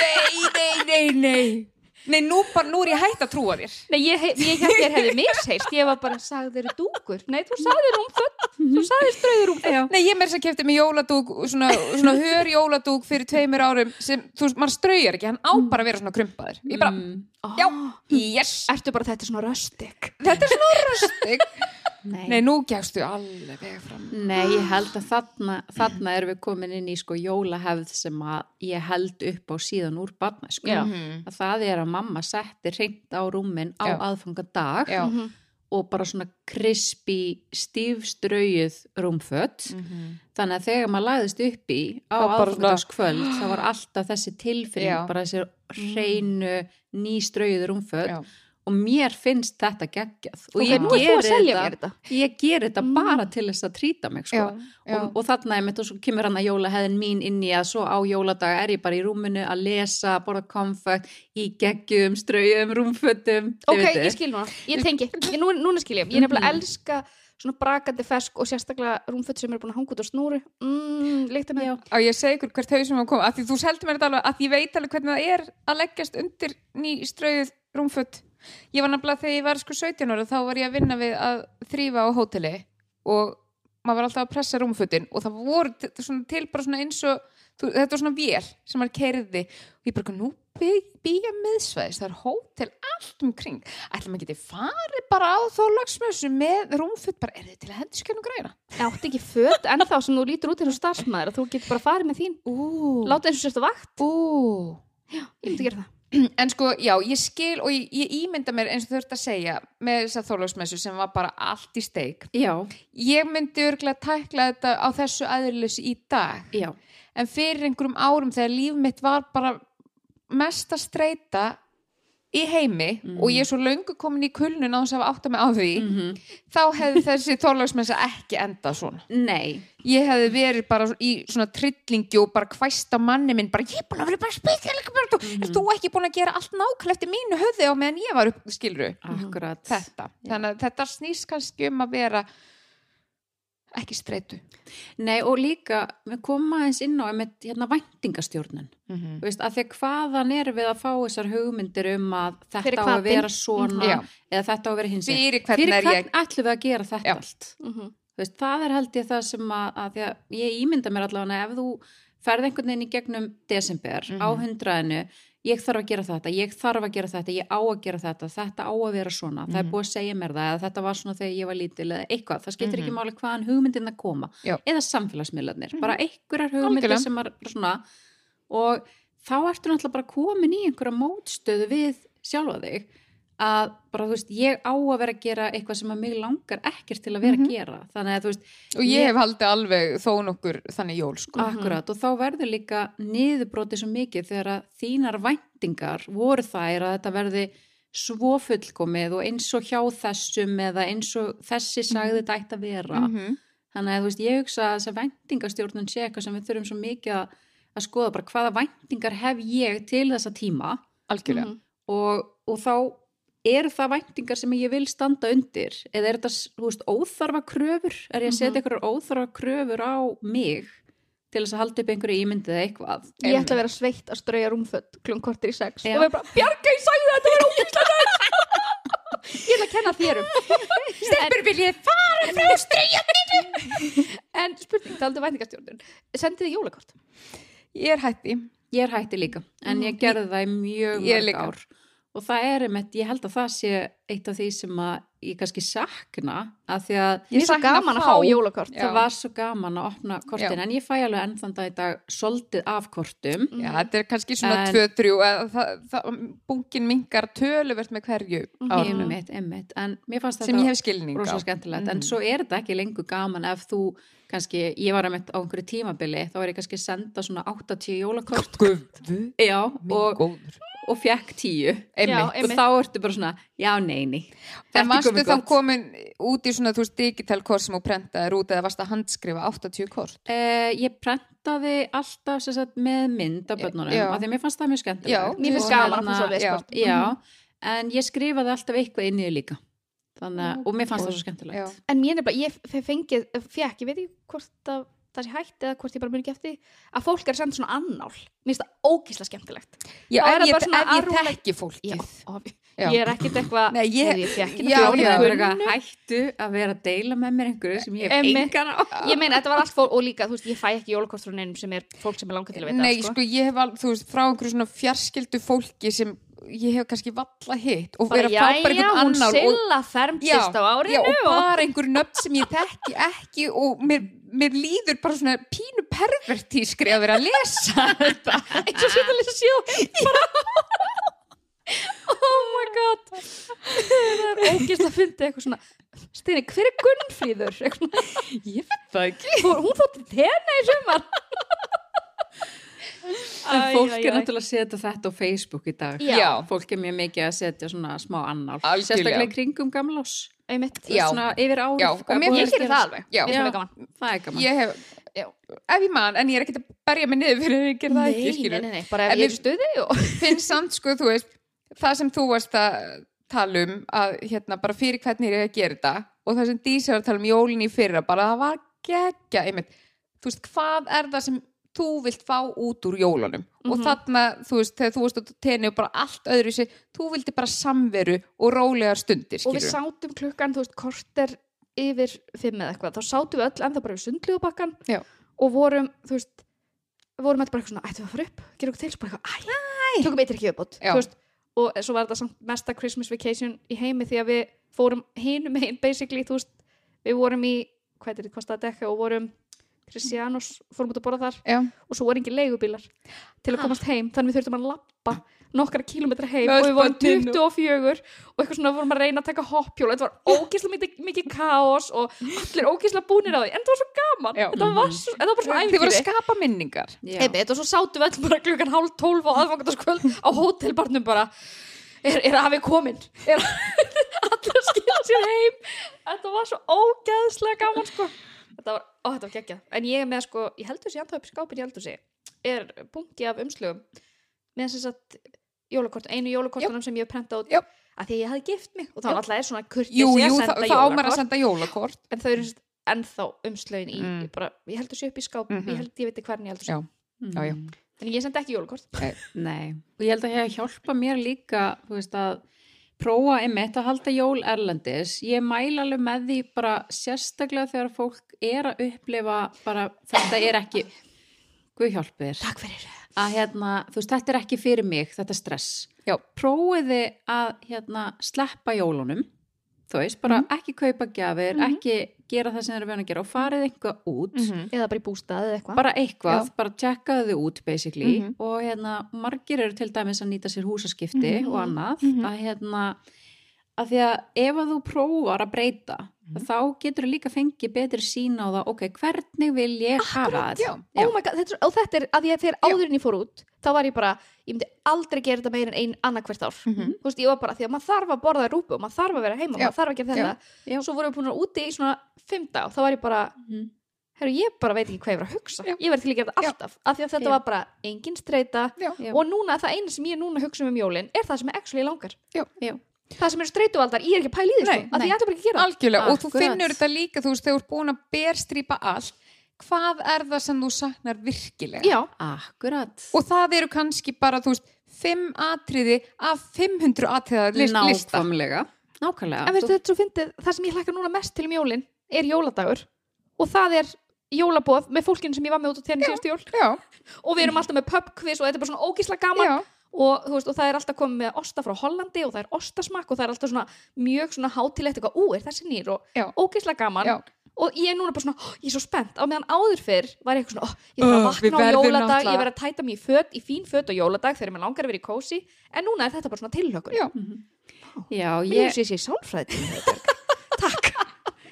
nei, nei, nei, nei. Nei, nú, bara, nú er ég hægt að trúa þér. Nei, ég, ég held ég hefði misheist, ég var bara sagðir dúkur. Nei, þú sagðir umföt, þú sagðir strauður umföt. Já. Nei, ég með þess að kefti mig jóladúk, svona, svona hör jóladúk fyrir tveimur árum sem, þú veist, mann straujar ekki, hann á bara að vera svona krumpaður. Ég bara, Mm, já, yes, Ertu bara þetta er svona röstik. þetta er svona röstig. nei. Nei, nú gefstu alveg veg fram. Nei, ég held að þarna, þarna erum við komin inn í sko jólahefð sem að ég held upp á síðan úr barna sko. Já. Að það er að mamma setti hreint á rúmin á Já. aðfangadag Já. Mhm. og bara svona krispi stífstrauið rúmfött. Þannig að þegar maður lagðist upp í á aðfangadagskvöld það var alltaf þessi tilfinning, Já. bara þessi hreinu nýstrauið rúmfött Já. Og mér finnst þetta geggjað. Og Ok, ég að selja þetta- mér þetta. ég ger þetta bara til þess að trýta mig sko. Já, já. Og, og þarna mitt og svo kemur hann að jólaheðin mín inn í að svo á jóladag er ég bara í rúminu að lesa, borða komfort í geggjum, strauðum, rúmfötum Ok, vitið. ég skil núna, ég tengi, ég, nú, núna skil ég, ég er nefnilega Mhm. elska svona brakandi fesk og sérstaklega rúmföt sem eru búin að hanga út á snúru, mm, líkta með. Já. Á ég segi ykkur hvert hausum að koma, að því þú seldi mér þetta alveg, að ég veit alveg hvernig það er að leggjast undir ný strauð rúmfött. Ég var nefnilega þegar ég var sko 17 ára, þá var ég að vinna við að þrýfa á hóteli og maður var alltaf að pressa rúmfötin og það voru til bara svona eins og, þetta var svona vél sem maður kerði og ég bara, nú býja miðsvæðis, það er hótel allt um kring, ætlum að geti farið bara á þólagsmössu með rúmfött, bara er þið til að hendur skjörnum græna? Átti ekki föt ennþá sem þú lítur út eins og starfsmæður að þú getur bara farið með þín. Láta eins og sérst á vakt, ú. ég myndi gera það. En sko, já, ég skil og ég, ég ímynda mér eins og þurft að segja með þessa þólagsmessu sem var bara allt í steik. Já, Ég myndi örgulega tækla þetta á þessu aðrilösi í dag. já, En fyrir einhverjum árum þegar líf mitt var bara mesta streyta í heimi og ég er svo löngu komin í kulnun á þess að átta mig á því þá hefði þessi þólagsmessa ekki endað svona. nei. Ég hefði verið bara í svona trillingi og bara hvæst á manni minn bara ég er búin að vera bara spesialika bara þú mm þú ekki búin að gera allt nákvæmlega eftir mínu höfði á meðan ég var upp, skilru þetta, þannig að þetta snýst kannski um að vera ekki streitu Nei og líka, við komum aðeins inn á einmitt, hérna væntingastjórnun mm Þú veist, að því að hvaðan er við að fá þessar hugmyndir um að þetta á að vera svona Já. eða þetta á að vera hins fyrir hvern Fyrir er hvern ég ætlum við að gera þetta Já. allt Mhm. Þú veist, það er held ég það sem að, að, að ég ímynda mér allavega ef þú ferð einhvern veginn í gegnum desember á Mhm. hundraðinu ég þarf að gera þetta, ég þarf að gera þetta ég á að gera þetta, þetta á að vera svona það er Mhm. búið að segja mér það, eða þetta var svona þegar ég var lítil eða eitthvað, það skiptir Mhm. ekki máli hvaðan hugmyndin að koma, Já. eða samfélagsmiðlarnir bara einhverjar hugmyndir Algjörlega. sem er svona og þá ertu náttúrulega bara komin í einhverja mótstöðu við sjálfa þig að bara þú veist, ég á að vera að gera eitthvað sem að mig langar ekkert til að vera Mhm. að gera þannig að þú veist, og ég hef haldið alveg þó nokkur þannig jól sko Akkurat og þá verður líka niðurbrotið svo mikið þegar að þínar væntingar voru þær að þetta verði svo fullkomið og eins og hjá þessum eða eins og þessi sagði þetta ætti að vera. Mhm. Þannig að þú veist, ég hugsa að þess að væntingastjórnun sé eitthvað sem við þurfum svo mikið að, að skoða bara hvaða væntingar hef ég til þessa tíma Mhm. og, og þá eru það væntingar sem ég vil standa undir? Eða er þetta, veist, óþarfa kröfur? Er ég að setja Mhm. einhverjar óþarfa kröfur á mig til þess að halda upp einhverju ímyndið eða eitthvað? Ég ætla að vera sveitt að strauja rúmfött klun kortir í sex. Já. og við bara, Bjarga, ég sagði þetta var ógæslega Ég ætla að kenna þér um. Stelpur viljið fara frá streyjandinu En spurning, það aldrei væntingastjórnun. Sendið þið jólakort? Ég er hætti ég er hætti líka, en ég gerði það í mjög Ég mörg ár og það er einmitt, ég held að það sé eitt af því sem að ég kannski sakna að því að svo sakna gaman að fá. fá jólakort það var svo gaman að opna kortin Já. en ég fæ alveg enn þann dag í dag soldið af kortum. Já, þetta er kannski svona En- tvö, þrjú eða það, það, bunkin mingar töluvert með hverju árinu. Einmitt, einmitt, en mér fannst sem ég hef skilning á. rosa skemmtilegt, en Mhm. svo er þetta ekki lengur gaman ef þú kannski, ég var einmitt á einhverju tímabili, þá er ég kannski að senda svona 80 jólakort. Já, og, og 10 Einmitt. Já, og þá ertu bara svona, já, neini En varstu þá komin út í svona, þú veist, digital kort sem þú prentaðir út eða varstu að handskrifa 80 kort? Uh, ég prentaði alltaf sem sagt, með mynd af börnunum Já. af því að mér fannst það mjög skemmtilegt Mér finnst gaman að hérna- fá svo já. leskort já, en ég skrifaði alltaf eitthvað inn í þau líka Þannig, að- og mér fannst það svo skemmtilegt Já. En mér er bara, ég fe- fengið, fekk, ég veit ekki hvort það, það sé hægt eða hvort ég bara muni ekki eftir að fólk er að senda svona annál Mér finnst það ógísla skemmtilegt Já, er ef ég, bara svona ef ég þekki fólkið. of- Já. Ég er ekkit eitthvað ég- Gunnu. vera eitthvað hættu að vera að deila með mér einhverju sem ég hef engan á Ég meina, þetta var allt fólk og líka, þú veist, ég fæ ekki jólakort frá neinum sem er fólk sem er langar til að vita Nei, sko. sko, ég hef al, þú veist, frá einhverju svona fjarskildu fólki sem ég hef kannski valla hitt og vera að fá bara einhvern annar og, bara einhver nöfn sem ég þekki ekki og mér, mér líður bara svona pínu pervertískri að vera að lesa þetta. Eins og setja að bara oh my god. Það er ógist að fyndi eitthvað svona Steini, hver er Gunnfríður? Svona, Ég veit það ekki. Hún þótti tenna í sumar En fólk er náttúrulega að setja þetta á Facebook í dag Já. Fólk er mjög mikið að setja svona smá annál Algjörlega. Sérstaklega kringum gamlás. Svona yfir ár Já, og mér ég finnst gerir það alveg Já. Finnst Já. gaman. Það er gaman Ég hef, já, ef ég man, en ég er ekkert að berja mig niður fyrir að ég gera það ekki, nei, skilur nei, nei, nei, bara ef En ég er í stuði og finn samt sko, þú veist það sem þú varst að tala um að hérna bara fyrir hvernig er ég að gera þetta og það sem Dísa var að tala um jólin í fyrra bara það var geggja einmitt. þú veist, hvað er það sem þú vilt fá út úr jólunum. Og Mhm. þarna, þú veist, þegar þú tenni og bara allt öðru sér, þú vildi bara samveru og rólegar stundir, og við skilur sátum klukkan, þú veist, korter yfir fimm eða eitthvað, þá sátum við öll ennþá bara við sundlugubakkan Já. og vorum, þú veist vorum þetta bara eitthvað svona, ættum við að fara upp? Gera okkur til, svo bara eitthvað, æ, tökum eitthvað ekki uppbót Já. þú veist, og svo var þetta samt mesta Christmas vacation í heimi því að við fórum hinum heim, basically, þú veist. Við vorum í, hvað er þetta, Christianos, fórum út að borða þar Já. og svo voru engin leigubílar til að komast heim, þannig við þurftum að lappa nokkra kílómetra heim og við vorum spöndin og- 24 og eitthvað svona vorum að reyna að taka hoppjóla þetta var ógeðslega mikið, mikið kaos og allir ógeðslega búnir á því en þetta var svo gaman. Þetta var, svo, þetta var bara svona þið voru að skapa minningar. Einmitt, og svo sátum við öll bara klukkan hálf tólf á aðfangandaskvöld á hótelbarnum bara. Er, er afi komin er allir að skila sér heim? Þetta var svo ógeðslega gaman sko þetta var, ó þetta var geggjað en ég er með sko, ég heldur sér ennþá upp í skápin ég heldur sér, er bungi af umslugum með þess að jólakort, einu jólakortunum sem ég hef prentað út Já. að því ég hafði gift mig og var alltaf er svona kurtið að jú, senda það, það ámar að jólakort senda jólakort en þau eru sem ennþá umslögin í Mm. ég, bara, ég heldur sér upp í skáp Mhm. ég held ég veit hvernig ég heldur sér Já. Já, já. Mm. en ég sendi ekki jólakort Nei, og ég held að ég hjálpa mér líka, þú veist að prófa einmitt að halda jól erlendis ég mæla alveg með því bara sérstaklega þegar fólk er að upplifa bara, þetta er ekki Guð hjálpir að hérna, þú veist, þetta er ekki fyrir mig þetta er stress. Já. Prófiði að hérna sleppa jólunum þú veist, bara ekki kaupa gjafir, Mhm. ekki gera það sem þeir eru veginn að gera og farið eitthvað út Mhm. eða bara í bústað eða eitthvað bara eitthvað, Já. bara tjekkaðu þau út basically Mhm. og hérna margir eru til dæmis að nýta sér húsaskipti Mhm. og annað Mhm. að hérna að því að ef að þú prófar að breyta Mhm. þá getur þú líka fengið betri sína á það, ok, hvernig vil ég hafa já. þetta oh þetta, er- og þetta er að ég þegar áðurinn ég fór út þá var ég bara, ég myndi aldrei gera þetta meira en ein annarkvært ár Mhm. þú veist, ég var bara, því að maður þarf að borða rúpu og maður þarf að vera heima, Já. maður þarf að gera þetta Já. svo vorum við búin að úti í svona fimm dag þá var ég bara, Mhm. herru, ég bara veit ekki hvað ég var að hugsa Já. ég verði til að gera þetta Já. alltaf, af því að þetta Já. var bara engin streyta Já. Já. og núna, það eina sem ég núna að hugsa um um jólin er það sem er actually langar Já. Já. Það sem eru streytuvaldar, ég er ekki að pæla í því sko, af því nei. ég ætla bara ekki að gera það. algjörlega og þú finnur þetta líka þú veist, þegar þú ert búin að berstrýpa allt hvað er það sem þú saknar virkilega Já, Akkurat. og það eru kannski bara, þú veist, fimm atriði af 500 atriða list, lista Nákvæmlega. Nákvæmlega. en veistu þetta svo fyndið, það sem ég hlakka núna mest til um jólin er jóladagur og það er jólabóð með fólkinu sem ég var með út á térni síðustu jól já, og við erum alltaf með pubquiz og þetta er bara svona ógísla gaman já, og, veist, og það er alltaf komið með osta frá Hollandi og það er ostasmakk og það er alltaf svona mjög svona hátilegt eitthvað, ú, er þessi nýr? Og Já. ógísla gaman. Já. og ég er núna bara svona, "Ó, ég er svo spennt. Á meðan áður fyrr var ég eitthvað svona, "Ó, ég þarf að vakna á jóladag náttúrulega- ég verð að tæta mér í föt, í fín föt á jóladag þegar mér langar að vera í kósi en núna er þetta bara svona tilhökun Já. Já, ég ég sé sér sálfræði takk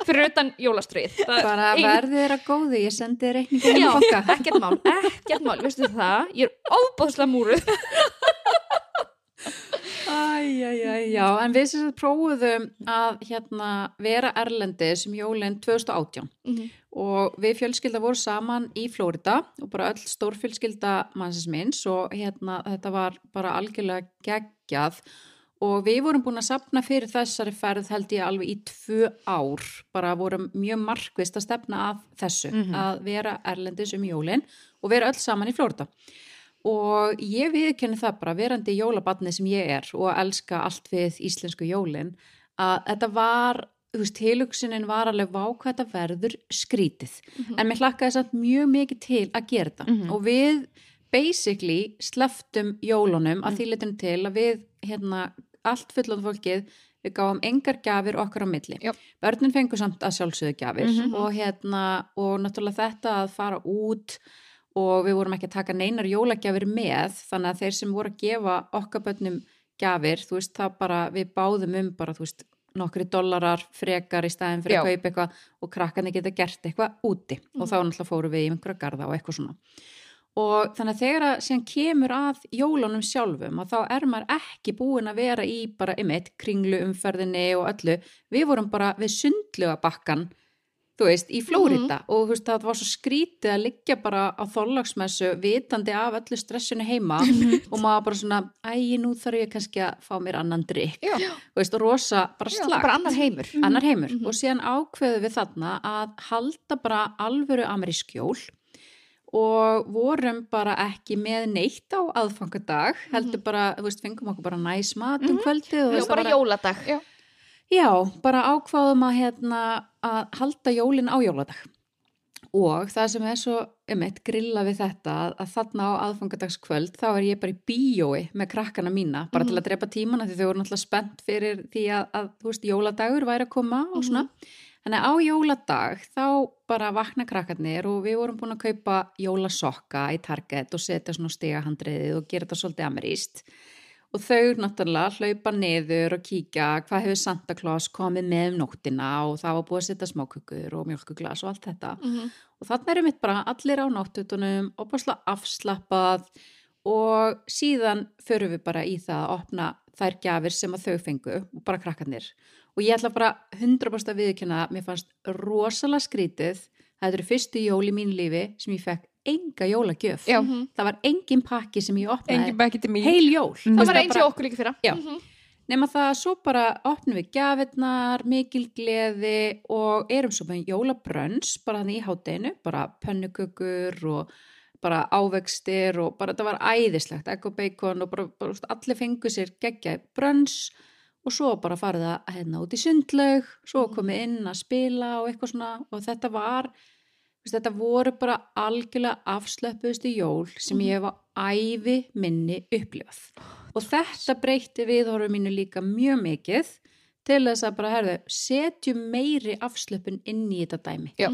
fyrir utan jólastrið. Bara ein- verði þeirra góði, ég sendi reikningum í banka. ekkert mál, ekkert mál, veistu það? Ég er óbóðslega múruð. Æ, æ, æ, já, en við sem prófuðum að hérna vera erlendis um jólinn 2018 Mhm. og við fjölskylda voru saman í Flórida og bara öll stórfjölskylda mannsins minns og hérna þetta var bara algjörlega geggjað og við vorum búin að sapna fyrir þessari ferð held ég alveg í tvö ár. Bara vorum mjög markvist að stefna að þessu, Mhm. að vera erlendis um jólinn og vera öll saman í Flórida og ég viðkenni það bara verandi jólabatni sem ég er og elska allt við íslensku jólin að þetta var, þú veist, tilugsunin var alveg vá hvað þetta verður skrítið. En mér hlakkaði samt mjög mikið til að gera þetta. Mhm. og við basically sleftum jólunum að því litum til að við hérna, allt fullan fólkið við gáum engar gjafir okkar á milli Já. börnin fengur samt að sjálfsögðu gjafir Mhm. og hérna og náttúrulega þetta að fara út og við vorum ekki að taka neinar jólagjafir með þannig að þeir sem voru að gefa okkar börnum gjafir, þú veist, það bara við báðum um bara, þú veist, nokkri dollarar frekar í staðin fyrir Já. að kaupa eitthvað og krakkarnir geta gert eitthvað úti og þá náttúrulega fórum við í einhverja garða og eitthvað svona og þannig að þegar að síðan kemur að jólunum sjálfum að þá er maður ekki búin að vera í bara einmitt kringlu umferðinni og öllu. Við vorum bara við sundluga bakkan þú veist, í Flórida og þú veist, það var svo skrítið að liggja bara á þorlagsmessu vitandi af öllu stressinu heima. Og maður bara svona, æ, nú þarf ég kannski að fá mér annan drikk þú veist, og rosa bara Já, slag bara annar heimur. Annar heimur. Og síðan ákveðu við þarna að halda bara alvöru amerísk jól og vorum bara ekki með neitt á aðfangadag heldur bara, þú veist, fengum okkur bara næs mat um kvöldið og þú Já, veist, bara var- jóladag. Já. Já, bara ákvaðum að, hérna, að halda jólin á jóladag. Og það sem er svo um eitt grilla við þetta að, að þarna á aðfangadagskvöld þá er ég bara í bíói með krakkana mína bara til að drepa tímana því þau voru náttúrulega spennt fyrir því að, að þú veist, jóladagur væri að koma og svona Þannig að á jóladag þá bara vakna krakkarnir og við vorum búin að kaupa jólasokka í Target og setja svona stigahandriðið og gera þetta svolítið ameríst. Og þau náttúrulega hlaupa niður og kíkja hvað hefur Santa Claus komið með um nóttina og það var búið að setja smákökur og mjölkuglas og allt þetta. Mhm. Og þannig erum við bara allir á náttutunum og bara slá afslappað og síðan förum við bara í það að opna þær gjafir sem að þau fengu og bara krakkarnir. Og ég ætla bara 100% að viðkynna að mér fannst rosalega skrítið. Það eru fyrstu jól í mín lífi sem ég fekk enga jólagjöf. Já. Það var engin pakki sem ég opnaði heil jól. Þú Það var eins og okkur líka fyrra Já. Mhm. Nefna það að svo bara opnum við gjafirnar, mikil gleði og erum svo með jólabrönns bara þannig í hátdeinu, bara pönnukökur og bara ávegstir og bara þetta var æðislegt, egg og bacon og bara, bara allir fengu sér geggja brönns og svo bara farið að hérna út í sundlaug, svo komið inn að spila og eitthvað svona. Og þetta var, þetta voru bara algjörlega afslöpuðustu jól sem ég hef á ævi minni upplifað. Og þetta breytti viðhorfum mínu líka mjög mikið til þess að bara, herðu, setjum meiri afslöpun inn í þetta dæmi. Já.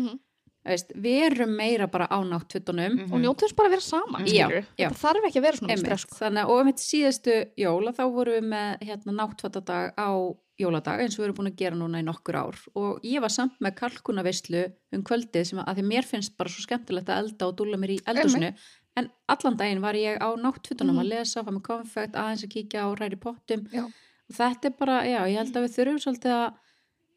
Mhm. Veist, verum meira bara á náttfutunum. Mhm. og njóttu þess bara að vera saman Já, skilurðu. já. það þarf ekki að vera svona stress sko. þannig og um eitt síðastu jóla þá vorum við með hérna, náttfatadag á jóladag eins og við erum búin að gera núna í nokkur ár og ég var samt með kalkunavislu um kvöldið sem að, að því mér finnst bara svo skemmtilegt að elda og dúlla mér í eldusinu en allan daginn var ég á náttfutunum að lesa, fá mig konfekt, aðeins að kíkja á ræri pottum Já. og þetta er bara, já, ég held að við þurfum svolítið að,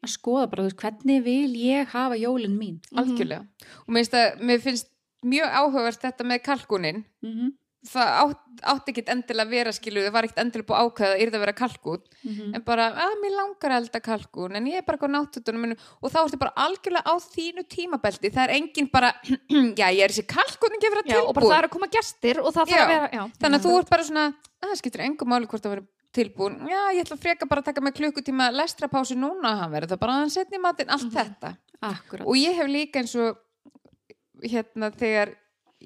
að skoða bara, þú veist, hvernig vil ég hafa jólin mín? Algjörlega. Og mér finnst, að, mér finnst mjög áhugavert þetta með kalkunin mm það átt, átti ekkit endilega að vera skilu, það var ekkit endilega búið að ákveða að yrði að vera kalkún en bara, að mér langar að elda kalkún en ég er bara náttúttunum minu. Og þá ertu bara algjörlega á þínu tímabelti. Það er engin bara, já ég er þessi kalkún ekki að vera Já, og bara það er að koma gestir og það þarf að vera, já. þannig að þú ert bara svona, að það skiptir engum máli hvort það verður tilbúin, já ég ætla að freka bara að taka með klukkutíma lestrapásu núna hann verður það bara aðeins setni matinn, allt þetta. Akkurat. og ég hef líka eins og hérna þegar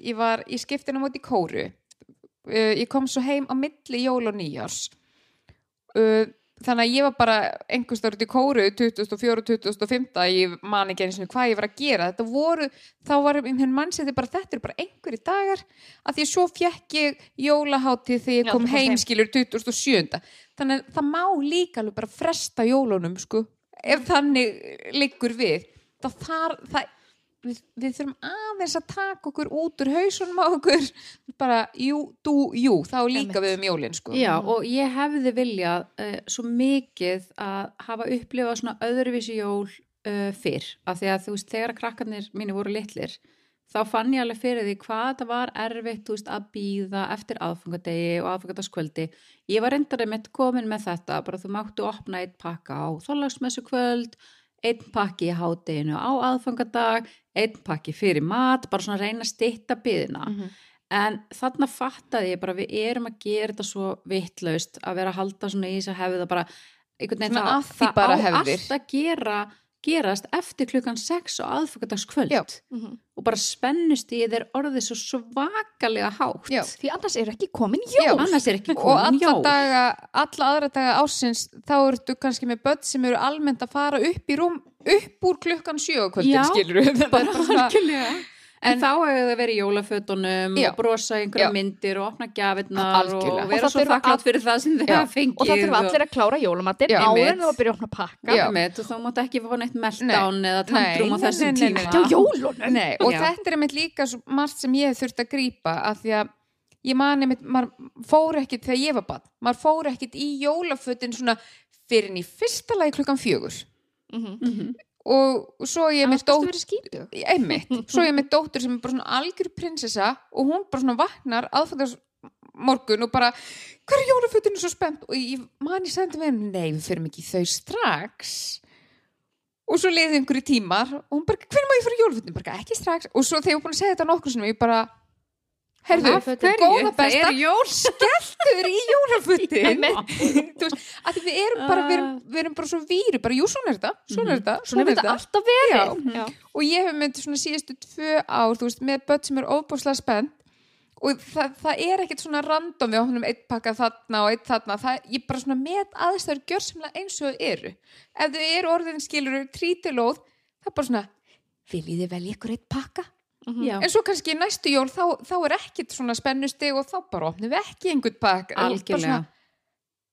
ég var í skiptinu í kóru uh, ég kom svo heim á milli jól og nýjárs uh, þannig að ég var bara einhvers út í kóru 2004 og 2005 ég man ekki einu sinni hvað ég var að gera. Þetta voru, þá var einhvern mann sem þið bara þetta er bara einhverju dagar að því svo fjekk ég jólaháttið þegar ég kom þú komst heim heim. skilur 2007 þannig að það má líka alveg bara fresta jólunum sko ef þannig liggur við. Þá þar, það, við, við þurfum aðeins að taka okkur út úr hausunum á okkur. Bara, jú, þú, jú, þá líka við um jólin sko. Já, og ég hefði viljað uh, svo mikið að hafa upplifað svona öðruvísi jól uh, fyrr, af því að þú veist, þegar krakkarnir mínir voru litlir, þá fann ég alveg fyrir því hvað þetta var erfitt, veist, að býða eftir aðfangadegi og aðfangadaskvöldi. Ég var reyndar einmitt komin með þetta, bara þú máttu opna eitt pakka á þólagsmessu kvöld, einn pakki í hádeginu á aðfangadag, einn pakki fyrir mat, bara svona reyna að stytta byðina. En þarna fattaði ég bara við erum að gera þetta svo vittlaust að vera að halda svona í þess að hefði það bara einhvern veginn það, það á hefðir. allt að gera gerast eftir klukkan 6 og aðfokardagskvöld Já. Mhm. og bara spennust í þeir orðið svo svakalega hátt Já. Því annars er ekki komin jól. annars er ekki og komin alla jól daga, alla aðra daga ásins þá ertu kannski með börn sem eru almennt að fara upp í rúm upp úr klukkan sjö á kvöldin Já, skilur við bara algjörlega En, En- þá hefur það verið í jólafötunum Já. og brosa einhverja Já. myndir og opna Algjörlega. og Og vera það svo þakklátt fyrir það sem hafa fengið Og það þurfa allir að klára jólamatinn Já. áður en þú byrja að opna pakka. Já. Og þá mátt ekki fá neitt eða á Nei, þessum nei, nei, nei, tíma nei. Já, jólunum. Nei, og Já. þetta er einmitt líka margt sem ég hef þurft að grípa af því að ég man einmitt, maður fór ekkit þegar ég var bann, maður fór ekkit í jólafötin svona fyrir og svo ég Annars með kannski dótt verið skítu. einmitt, svo ég með dóttur sem er bara svona algjör prinsessa og hún bara svona vaknar aðfættast morgun og bara hver er jólafötinu svo spennt og ég man ég sendi með henni, nei við fyrir í þau strax. Og svo leiði einhverju tímar og hún bara, hvernig má ég fyrir jólafötinu, bara ekki strax. Og svo þegar ég var búin að segja þetta nokkur sinni ég bara herðu, hverju? góða Það besta er jól skelltur í jólafötin. Þú veist, að við erum bara við erum, við erum bara svo víru, bara jú svona er þetta svona er þetta, Svona svona hefur er þetta þetta. alltaf verið. Já. Já. og ég hef myndið svona síðustu tvö ár þú veist, með börn sem er ofbúslega spennt og það, það er ekkert svona random við opnum eitt pakka þarna og eitt þarna. Það, ég bara svona met aðstæður gjörsamlega eins og þau eru. Ef þau eru orðin skilur trítilóð, það er bara svona viljið þið velja ykkur eitt pakka Já, en svo kannski næstu jól þá, þá er ekkert svona spennusti og þá bara opnum við ekki einhvern algjörlega svona,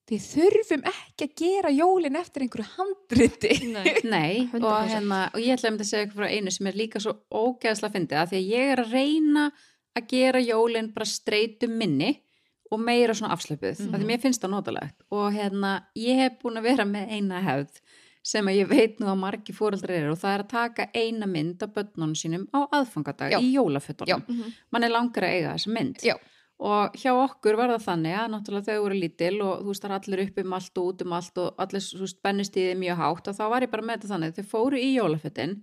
við þurfum ekki að gera jólin eftir einhverju handriti Nei. Nei, og, 100%. hérna, og ég ætla að að segja eitthvað frá einu sem er líka svo ógeðslega fyndið að því að ég er að reyna að gera jólin bara streytum minni og meira svona afslöpuð, mm Mhm. því mér finnst það notalegt og hérna, ég hef búin að vera með eina hefð sem að ég veit nú að margi fóreldrar eru og það er að taka eina mynd af börnunum sínum á aðfangadag í jólafötunum. Mhm. mann er langar að eiga þessa mynd. Já. og hjá okkur var það þannig að náttúrulega þau voru lítil og þú veist það er allir upp um allt og út um allt og allir þú veist bennistíði mjög hátt og þá var ég bara með þetta þannig. Þau fóru í jólafötin.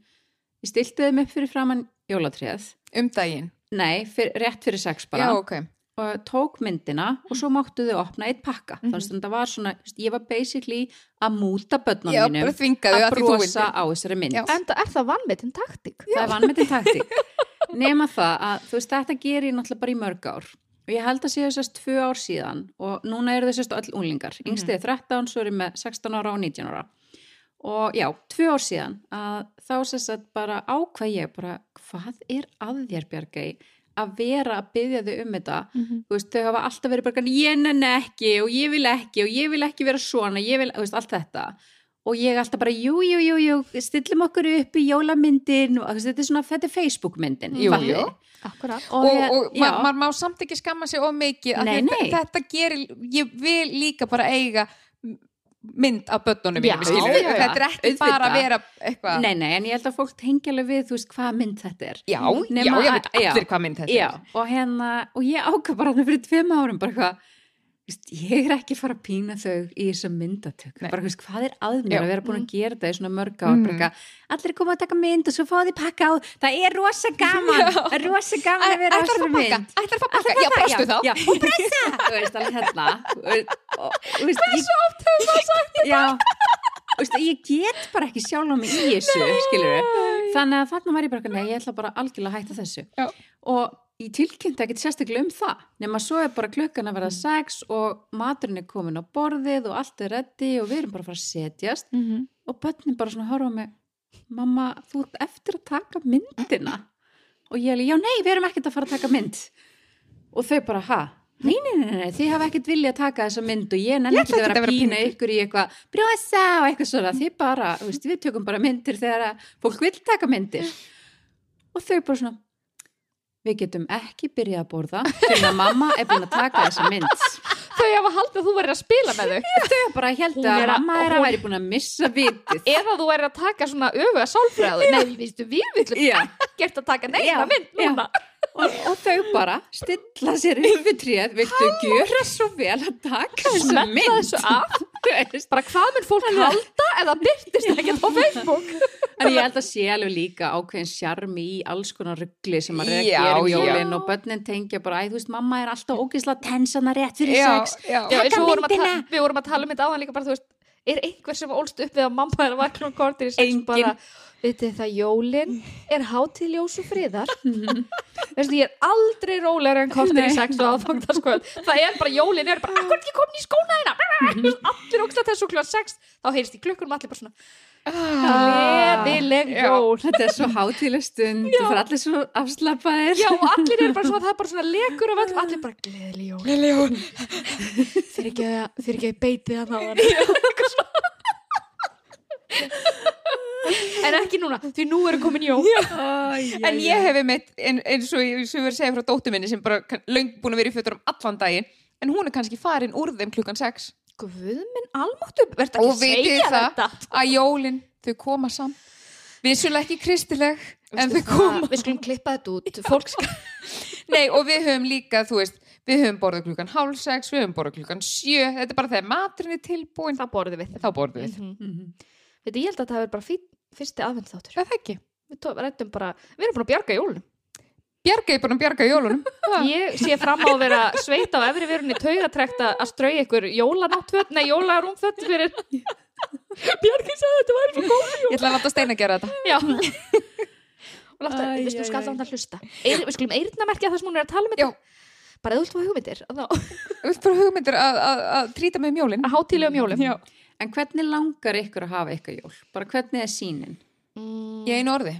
Ég stilti þeim upp fyrir framann jólatréð um daginn? Nei, fyr, rétt fyrir sex bara. Já, ok og tók myndina og svo máttu þau opna eitt pakka. Mhm. þannig að þetta var svona, ég var basically að múta börnunum já, mínum að brosa á þessari mynd. Já. En það er það vannmetinn taktík. það er vannmetinn taktík. Nema það að þú veist þetta gerir ég náttúrulega bara í mörg ár. Og ég held að séu þessast tvö ár síðan og núna eru þessast öll unglingar. Yngsti er 13, svo er ég með 16 ára og 19 ára. Og já, tvö ár síðan að þá sess að bara ákvað ég bara hvað er að þér Bjargei að vera að byggja þau um þetta þú veist, þau hafa alltaf verið bara ég nenni ekki og ég vil ekki og ég vil ekki vera svona, ég vil, veist, allt þetta og ég alltaf bara, jú, jú, jú, jú stillum okkur upp í jólamyndin og þetta er svona, þetta er Facebook myndin Jú, jú. Akkurat. og, og, hér- og maður má samt ekki skamma sig of mikið Nei, nei. þetta gerir, ég vil líka bara eiga mynd af börnunum mínum, þetta er ekki bara að vera eitthvað Nei, nei, en ég held að fólk tengja alveg við, þú veist, hvað mynd þetta er. já, Nema já, ég veit allir hvað mynd þetta Já, og hérna, og ég ákvað bara fyrir tveim árum bara hvað, ég er ekki að fara að pína þau í þessum myndatök. Bara, veist, hvað er að Já. að vera búin að gera þetta í svona mörg bara eitthvað, allir er komið að taka mynd og svo fáið þið pakka á, það er rosa gaman. Það er rosa gaman að vera á að fá pakka, mynd. Ætlar að fá pakka, já, brostu þá. Já, og pressa, þú veist, alveg hérna. Veist, ég, svo oft hefur maður sagt þetta. Veist, ég get bara ekki sjálf á mig í þessu, þannig að þarna var ég bara, nei, ég ætla bara algjörlega að hætta þessu. Já. og ég tilkynnti ekkert sérstaklega um það nema svo er bara klukkan að vera sex og maturinn er komin á borðið og allt er reddi og við erum bara að fara að setjast. Mhm. og börnin bara svona horfa mig mamma, þú ert eftir að taka myndina. Og ég er já nei, við erum ekkert að fara að taka mynd. Og þau bara, ha? Nei, nei, nei, nei, þið hafa ekkert vilja að taka þessa mynd og ég nenni ekki að vera að pína ykkur í eitthvað brjósa og eitthvað svona, þið bara, veist, við tökum bara myndir þegar fólk vil taka myndir. Og þau bara svona við getum ekki byrjað að borða fyrir að mamma er búin að taka þessa mynd. Þau hafa haldið að þú verður að spila með þau. Þau bara held að mamma er að væri búin að missa vitið. Eða þú verður að taka svona öfuga sálfræðu Nei, veistu, við viljum Já. ekkert að taka neina Já, mynd núna og, og þau bara stilla sér yfir tréð. Viltu gjöra svo vel að taka mynd? þessu veist. Bara hvað mun fólk halda eða byrtist ekkert á Facebook? En ég held að sé alveg líka ákveðin sjarmi í alls konar ruggli sem að Já, gera um já. jólin og börnin tengja bara, æ þú veist, mamma er alltaf ógeðslega tensana rétt fyrir já, sex. já. Já, vorum við vorum að tala um þetta áðan líka bara, þú veist, er einhver sem ólst upp við að mamma er að vakna um kortir í sex bara, vitið það, jólin er hátíð ljós og friðar? Veistu, ég er aldrei rólegur en kortir í sex og aðfangtaskvöld það er bara, jólin er bara, ekki komin í skóna þína Þú veist, allir ógst þessu kljóðan sex þá heyrst í klukkunum allir bara svona gleðileg Já. jól. Þetta er svo hátíðleg stund það er allir svo afslappaðir Já, og allir eru bara svona, það er bara svona lekur af öll, allir bara gleðileg jól. Lili, jól. þeir ekki að, þeir ekki að beiti það náðan en ekki núna því nú eru komin jól. En ég hef einmitt en, eins og ég sem verið að segja frá dóttur minni sem bara löng búin að vera í fötur um allan daginn en hún er kannski farin úr þeim klukkan 6 Guð minn almáttu, verður og ekki að vitið segja það þetta? að jólin þau koma saman vissulega ekki kristileg en þau koma. Við skulum klippa þetta út. Fólk skal Nei, og við höfum líka, þú veist við höfum borðað klukkan hálf sex, við höfum borðað klukkan sjö. Þetta er bara þegar maturinn er tilbúin það borðið við. Þá borðum við, mm Veitu, ég held að það er bara fyrsti aðvend þáttur er það ekki? við tó- ræddum bara, við erum búin að bjarga jólunum Bjarga er búin að bjarga jólunum. Ég sé fram á að vera sveit á efri verunni taugatrekt að að strauja ykkur jólanáttföt, nei jólarúmföt fyrir Bjargi sagði að þetta væri svo góð Ég ætla að láta Steina gera þetta. Já. Og láta, Æ, við skalla æ. hann að hlusta. Eir, við skulum eyrnamerkja það sem hún er að tala um þetta. Bara vilt hugmyndir að, Þú veist bara hugmyndir að, að, að trýta með um jólin. Að hátílegum jólum Já. en hvernig langar ykkur að hafa ykkar jól? Bara hvernig er sínin mm, Í einu orði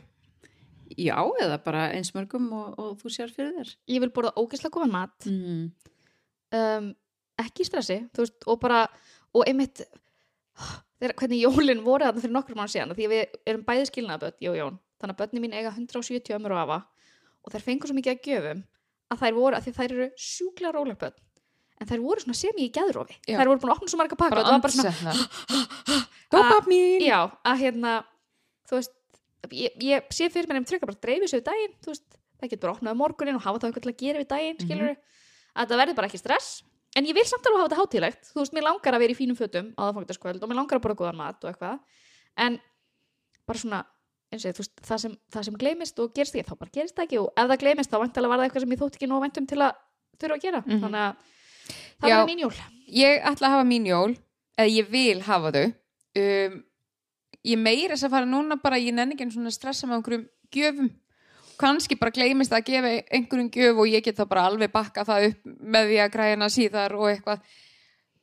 já, eða bara eins mörgum og, og þú sér fyrir þér. Ég vil borða ógeðslega góðan mat. Mm. um, ekki stressi þú veist, og bara, og einmitt þegar, hvernig jólin voru þarna fyrir nokkur mánu síðan, því að við erum bæði skilnaðaböld, og Jón, þannig að börnin mín eiga 170 ömur og afa og þær fengur svo mikið að gjöfum að þær voru, að því þær eru sjúkla róleg börn en þær voru svona sem ég í geðrófi Já. þær voru búin að opna svo marga pakka og það var bara svona, andsetna Dopamín já, að hérna þú veist, ég, ég sé fyrir mér nefnir trygga bara dreifis yfir daginn, þú veist það getur bara opnað um morgunin og hafa það eitthvað til að gera við daginn skilur að það verður bara ekki stress. En ég vil samt alveg hafa þetta hátílegt þú veist, mér langar að vera í fínum fötum á það fangtaskvöld og mér langar að borða góðan mat og eitthvað. En bara svona eins og veist, það sem, það sem gleymist og gerist ekki, þá bara gerist það ekki. Og ef það gleymist þá vantilega var það eitthvað sem ég þótt ekki nóg væntum til að þurfa að gera. Mhm. þannig að það Já. var mín jól. Ég ætla að hafa mín jól eða ég vil hafa þau. Um, Ég meira þess að fara núna bara ég nenni ekki svona stressa með einhverjum gjöfum. Kannski bara gleymist að gefa einhverjum gjöf og ég get þá bara alveg bakka það upp með því að græna síðar og eitthvað.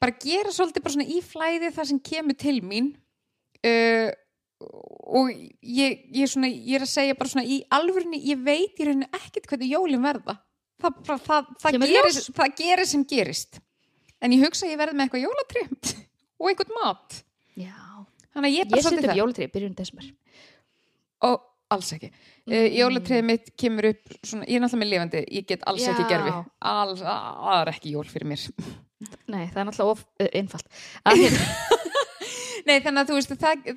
Bara gera svolítið bara svona í flæði það sem kemur til mín. Uh, og ég, ég, svona, ég er að segja bara svona í alvörinni, ég veit í rauninu ekkert hvernig jólin verða. Það, það, það, það, gerist, það gerist sem gerist. En ég hugsa að ég verði með eitthvað jólatri og einhvern mat. Já. Þannig að ég er ég bara seti svolítið upp það jólatri byrjun desmer og alls ekki mm. jólatriðið mitt kemur upp svona, ég er náttúrulega með lifandi, ég get alls ekki Já. gerfi alls, það er ekki jól fyrir mér nei, það er náttúrulega of uh, einfalt að, Nei, þannig að þú veist það,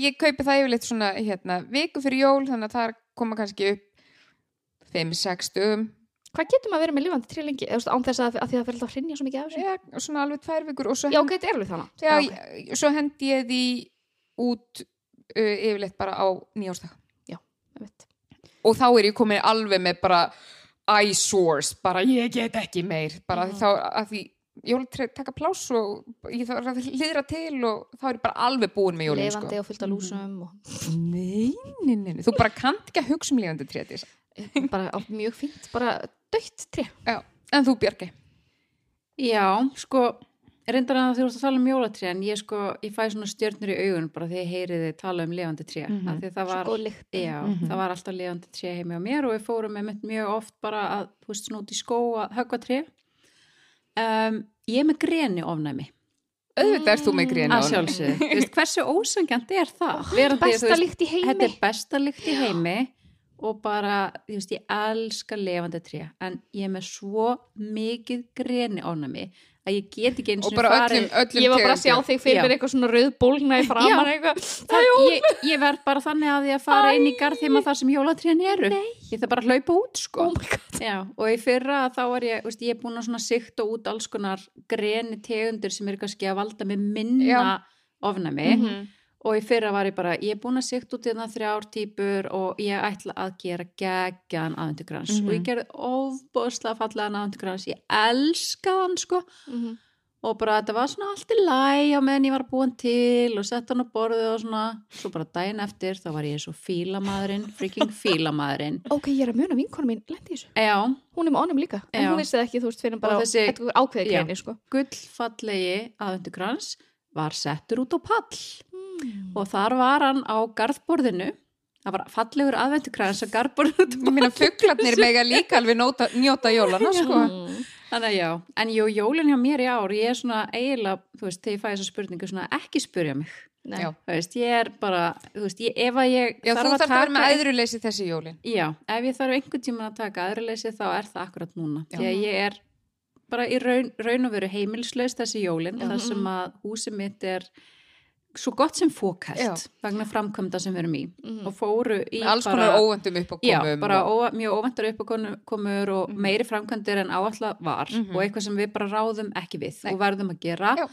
ég kaupi það yfirleitt svona hérna, viku fyrir jól, þannig að það koma kannski upp 5-6 dögum Hvað getur maður að vera með lifandi tré lengi? Eða, án þess að, að því það fyrir alltaf að hrinja svo mikið af þessu? Já, svona alveg tvær vikur og svo, Já, hend- ok, þetta alveg þannig. já, ok. ég- svo hendi ég því út uh, yfirleitt bara á nýjástag og þá er ég komin alveg með bara eyesores, bara ég get ekki meir bara mm. þá að því jólatreð taka pláss og ég þarf að hlýðra til og þá er ég bara alveg búin með jólin Lifandi sko. og fullt af lúsum og nei, nei, nei, nei, þú bara kannt ekki að hugsa um lifandi trétis bara á mjög fínt, bara dögt tré. en þú Björgi Já, sko, reyndar að þú ert að tala um jólatré en ég sko, ég fæ svona stjörnur í augun bara þegar ég heyri þið tala um lifandi tré mm Mhm. því það var, já, Mhm. það var alltaf lifandi tré heimi á mér og við fórum með mjög oft bara að, þú veist, svona út í skó að högva tré um, Ég er með greni ofnæmi auðvitað ert þú með sjálfsögðu, þú veist, hversu ósangjant er það? Þú Besta veist, líkt í heimi. Þetta er besta lykt í heimi og bara, þú veist, ég elska lifandi tré, en ég er með svo mikið greni ánami að ég get ekki eins og bara öllum, öllum Ég var bara að sjá þig fyrir mér eitthvað svona rauð bólna í framan eitthvað. það, ég, ég verð bara þannig að ég að fara inn í garðheima þar sem jólatrén eru Nei. ég þarf bara að hlaupa út sko Oh my god. Já, og í fyrra þá var ég, veist, ég er búin að svona sikta út alls konar greni tegundir sem eru kannski að valda með minna Já. ofnæmi Mhm. Og í fyrra var ég bara, ég er búin að sikta út í þarna þrjár típur og ég ætla að gera geggjan aðvendugrans Mhm. og ég gerði ofbóðslega fallegan aðvendugrans, ég elska hann sko Mhm. og bara þetta var svona allt í læg á meðan ég var búin til og sett hann á borðið og svona svo bara daginn eftir þá var ég svo fílamadurinn freaking fílamadurinn Ok, ég er að muna vinkonu mín, lendi þessu. já, Hún er með honum líka, en Já. hún vissi það ekki, þú veist, fyrir bara þessi- Já. greini, sko. gullfallegi aðvendugrans var settur út á pall Mm. og þar var hann á garðborðinu það var fallegur aðvendugrans á garðborðinu minna fugglarnir mega líka alveg njóta, njóta jólana sko. Mm. Þannig að já, en jú, jólinn hjá mér í ár, ég er svona eiginlega, þú veist, þegar ég fæ þessa spurningu svona ekki spurja mig, Nei. Þú veist, ég er bara, þú veist, ég, ef að ég já, þú þarf að vera með æðruleysi þessi jólin Já, ef ég þarf einhvern tímann að taka aðraleysi þá er það akkurat núna, Já. því að ég er bara í raun, raun og veru heimilslaust þessi jólinn, Já. þar sem að húsið mitt er svo gott sem fókælt Já. vegna framkvæmda sem við erum í Mhm. og fóru í alls konar óvendum upp á Já, bara og... mjög óvæntar uppkomur og Mhm. meiri framkvæmdir en áallega var Mhm. og eitthvað sem við bara ráðum ekki við Nei. og verðum að gera. Já.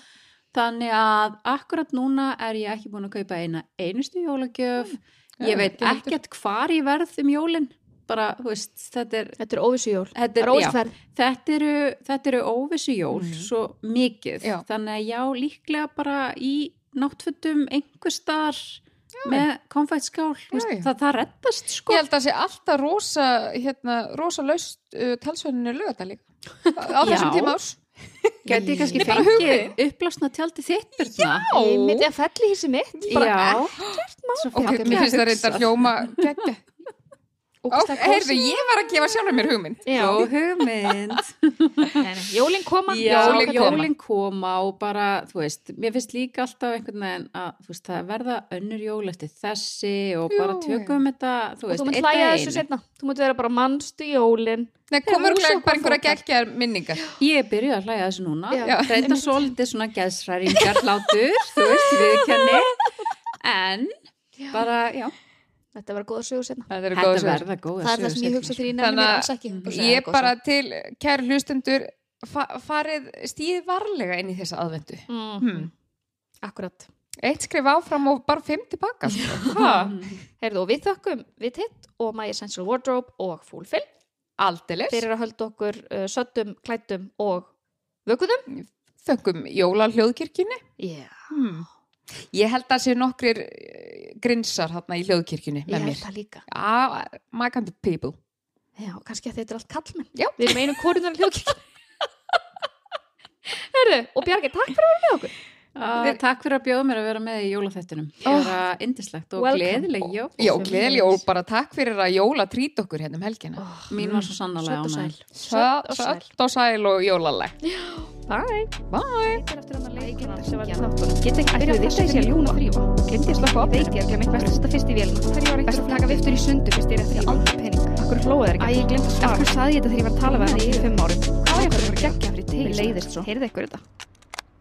Þannig að akkurat núna er ég ekki búin að kaupa eina einustu jólagjöf. Já, ég veit ekkert hvar ég verð um jólin. Bara, þú veist, þetta er, Þetta er óvissu jól. þetta er, er já, óvissuferð. þetta eru, þetta eru óvissu jól Mhm. svo mikið. Já. Þannig að já, líklega bara í náttfötum einhver staðar með konfættskál. Það, það reddast sko. ég held að sé alltaf rosa hérna, rosa laust uh, talsverðinu lögata líka. Á þessum tíma árs. Gæti ég kannski fengið uppblásna tjaldi þitt? Ég myndi að felli hísi mitt. Bara fengið mér finnst það reyndar hljóma ógeðslega heyrðu, ég var að gefa sjálfur mér hugmynd Já, Jó, hugmynd. Nei, nei, jólin koma. Já, Jólin koma. og bara, þú veist, mér finnst líka alltaf einhvern veginn að, þú veist, það verða önnur jól eftir þessi og bara tökum þetta, þú veist, hlæja að þessu einu. Þú munt vera bara mannstu jólin. Nei, komur hús glæð okkar bara einhverja geggjar minningar Ég byrjuði að hlæja þessu núna. Já. Reynda svolítið svona geðsræringar hlátur, þú veist, viðkenni. En, bara, já, Þetta var góða sögur setna. Þetta eru þetta góða sögur. verða góða Það er það sem ég hugsa ég nefnir Þannig mér alls ekki. Ég bara sögur. til, kæru hlustendur fa farið stíð varlega inn í þessa aðvendu Mhm. hmm. Akkurat. Eitt skrif áfram og bara fimm tilbaka sko. Ha, Heyrðu, og við þökkum við titt og My Essential Wardrobe og Fullfill Aldeilis fyrir að hölda okkur uh, söttum, klættum og vökuðum. Þökkum jóla hljóðkirkjunni Já, hmm. Ég held að sé nokkrir eh, grinsar hérna í hljóðkirkjunni ég með held mér það líka. Já, my kind of people Já, kannski að þetta er allt kallmenn. Já. Við erum einu kórunar hljókirkja. Heyrðu, og Bjarki, takk fyrir að vera með okkur. Uh, takk fyrir að bjóða mér að vera með í jólaþettinum. Það Oh. var indislegt og gleðileg jól. Já, gleðileg jól, bara takk fyrir að jóla trýt okkur hérna um helgina Mín var svo og sæl. ánægð. Sött og sæl. Sött og sæl og jólaleg Bye. Bye Get ekki byrjað þess að sé að ljúna þrýfa. Glemdi að slokka á Veit ég að glemdi best að setja fyrst í vélina. Hverju var Best að taka viftur í sundu fyrst ég er aldrei pening. Akkur hlóða þær ekki. Æ, ég glemdi að svara. Akkur saði ég þetta þegar ég var að tala við hann í fimm árum. Hvað var ég að vera geggja fyrir til? Mér leiðist svo. Heyrðu ykkur þetta.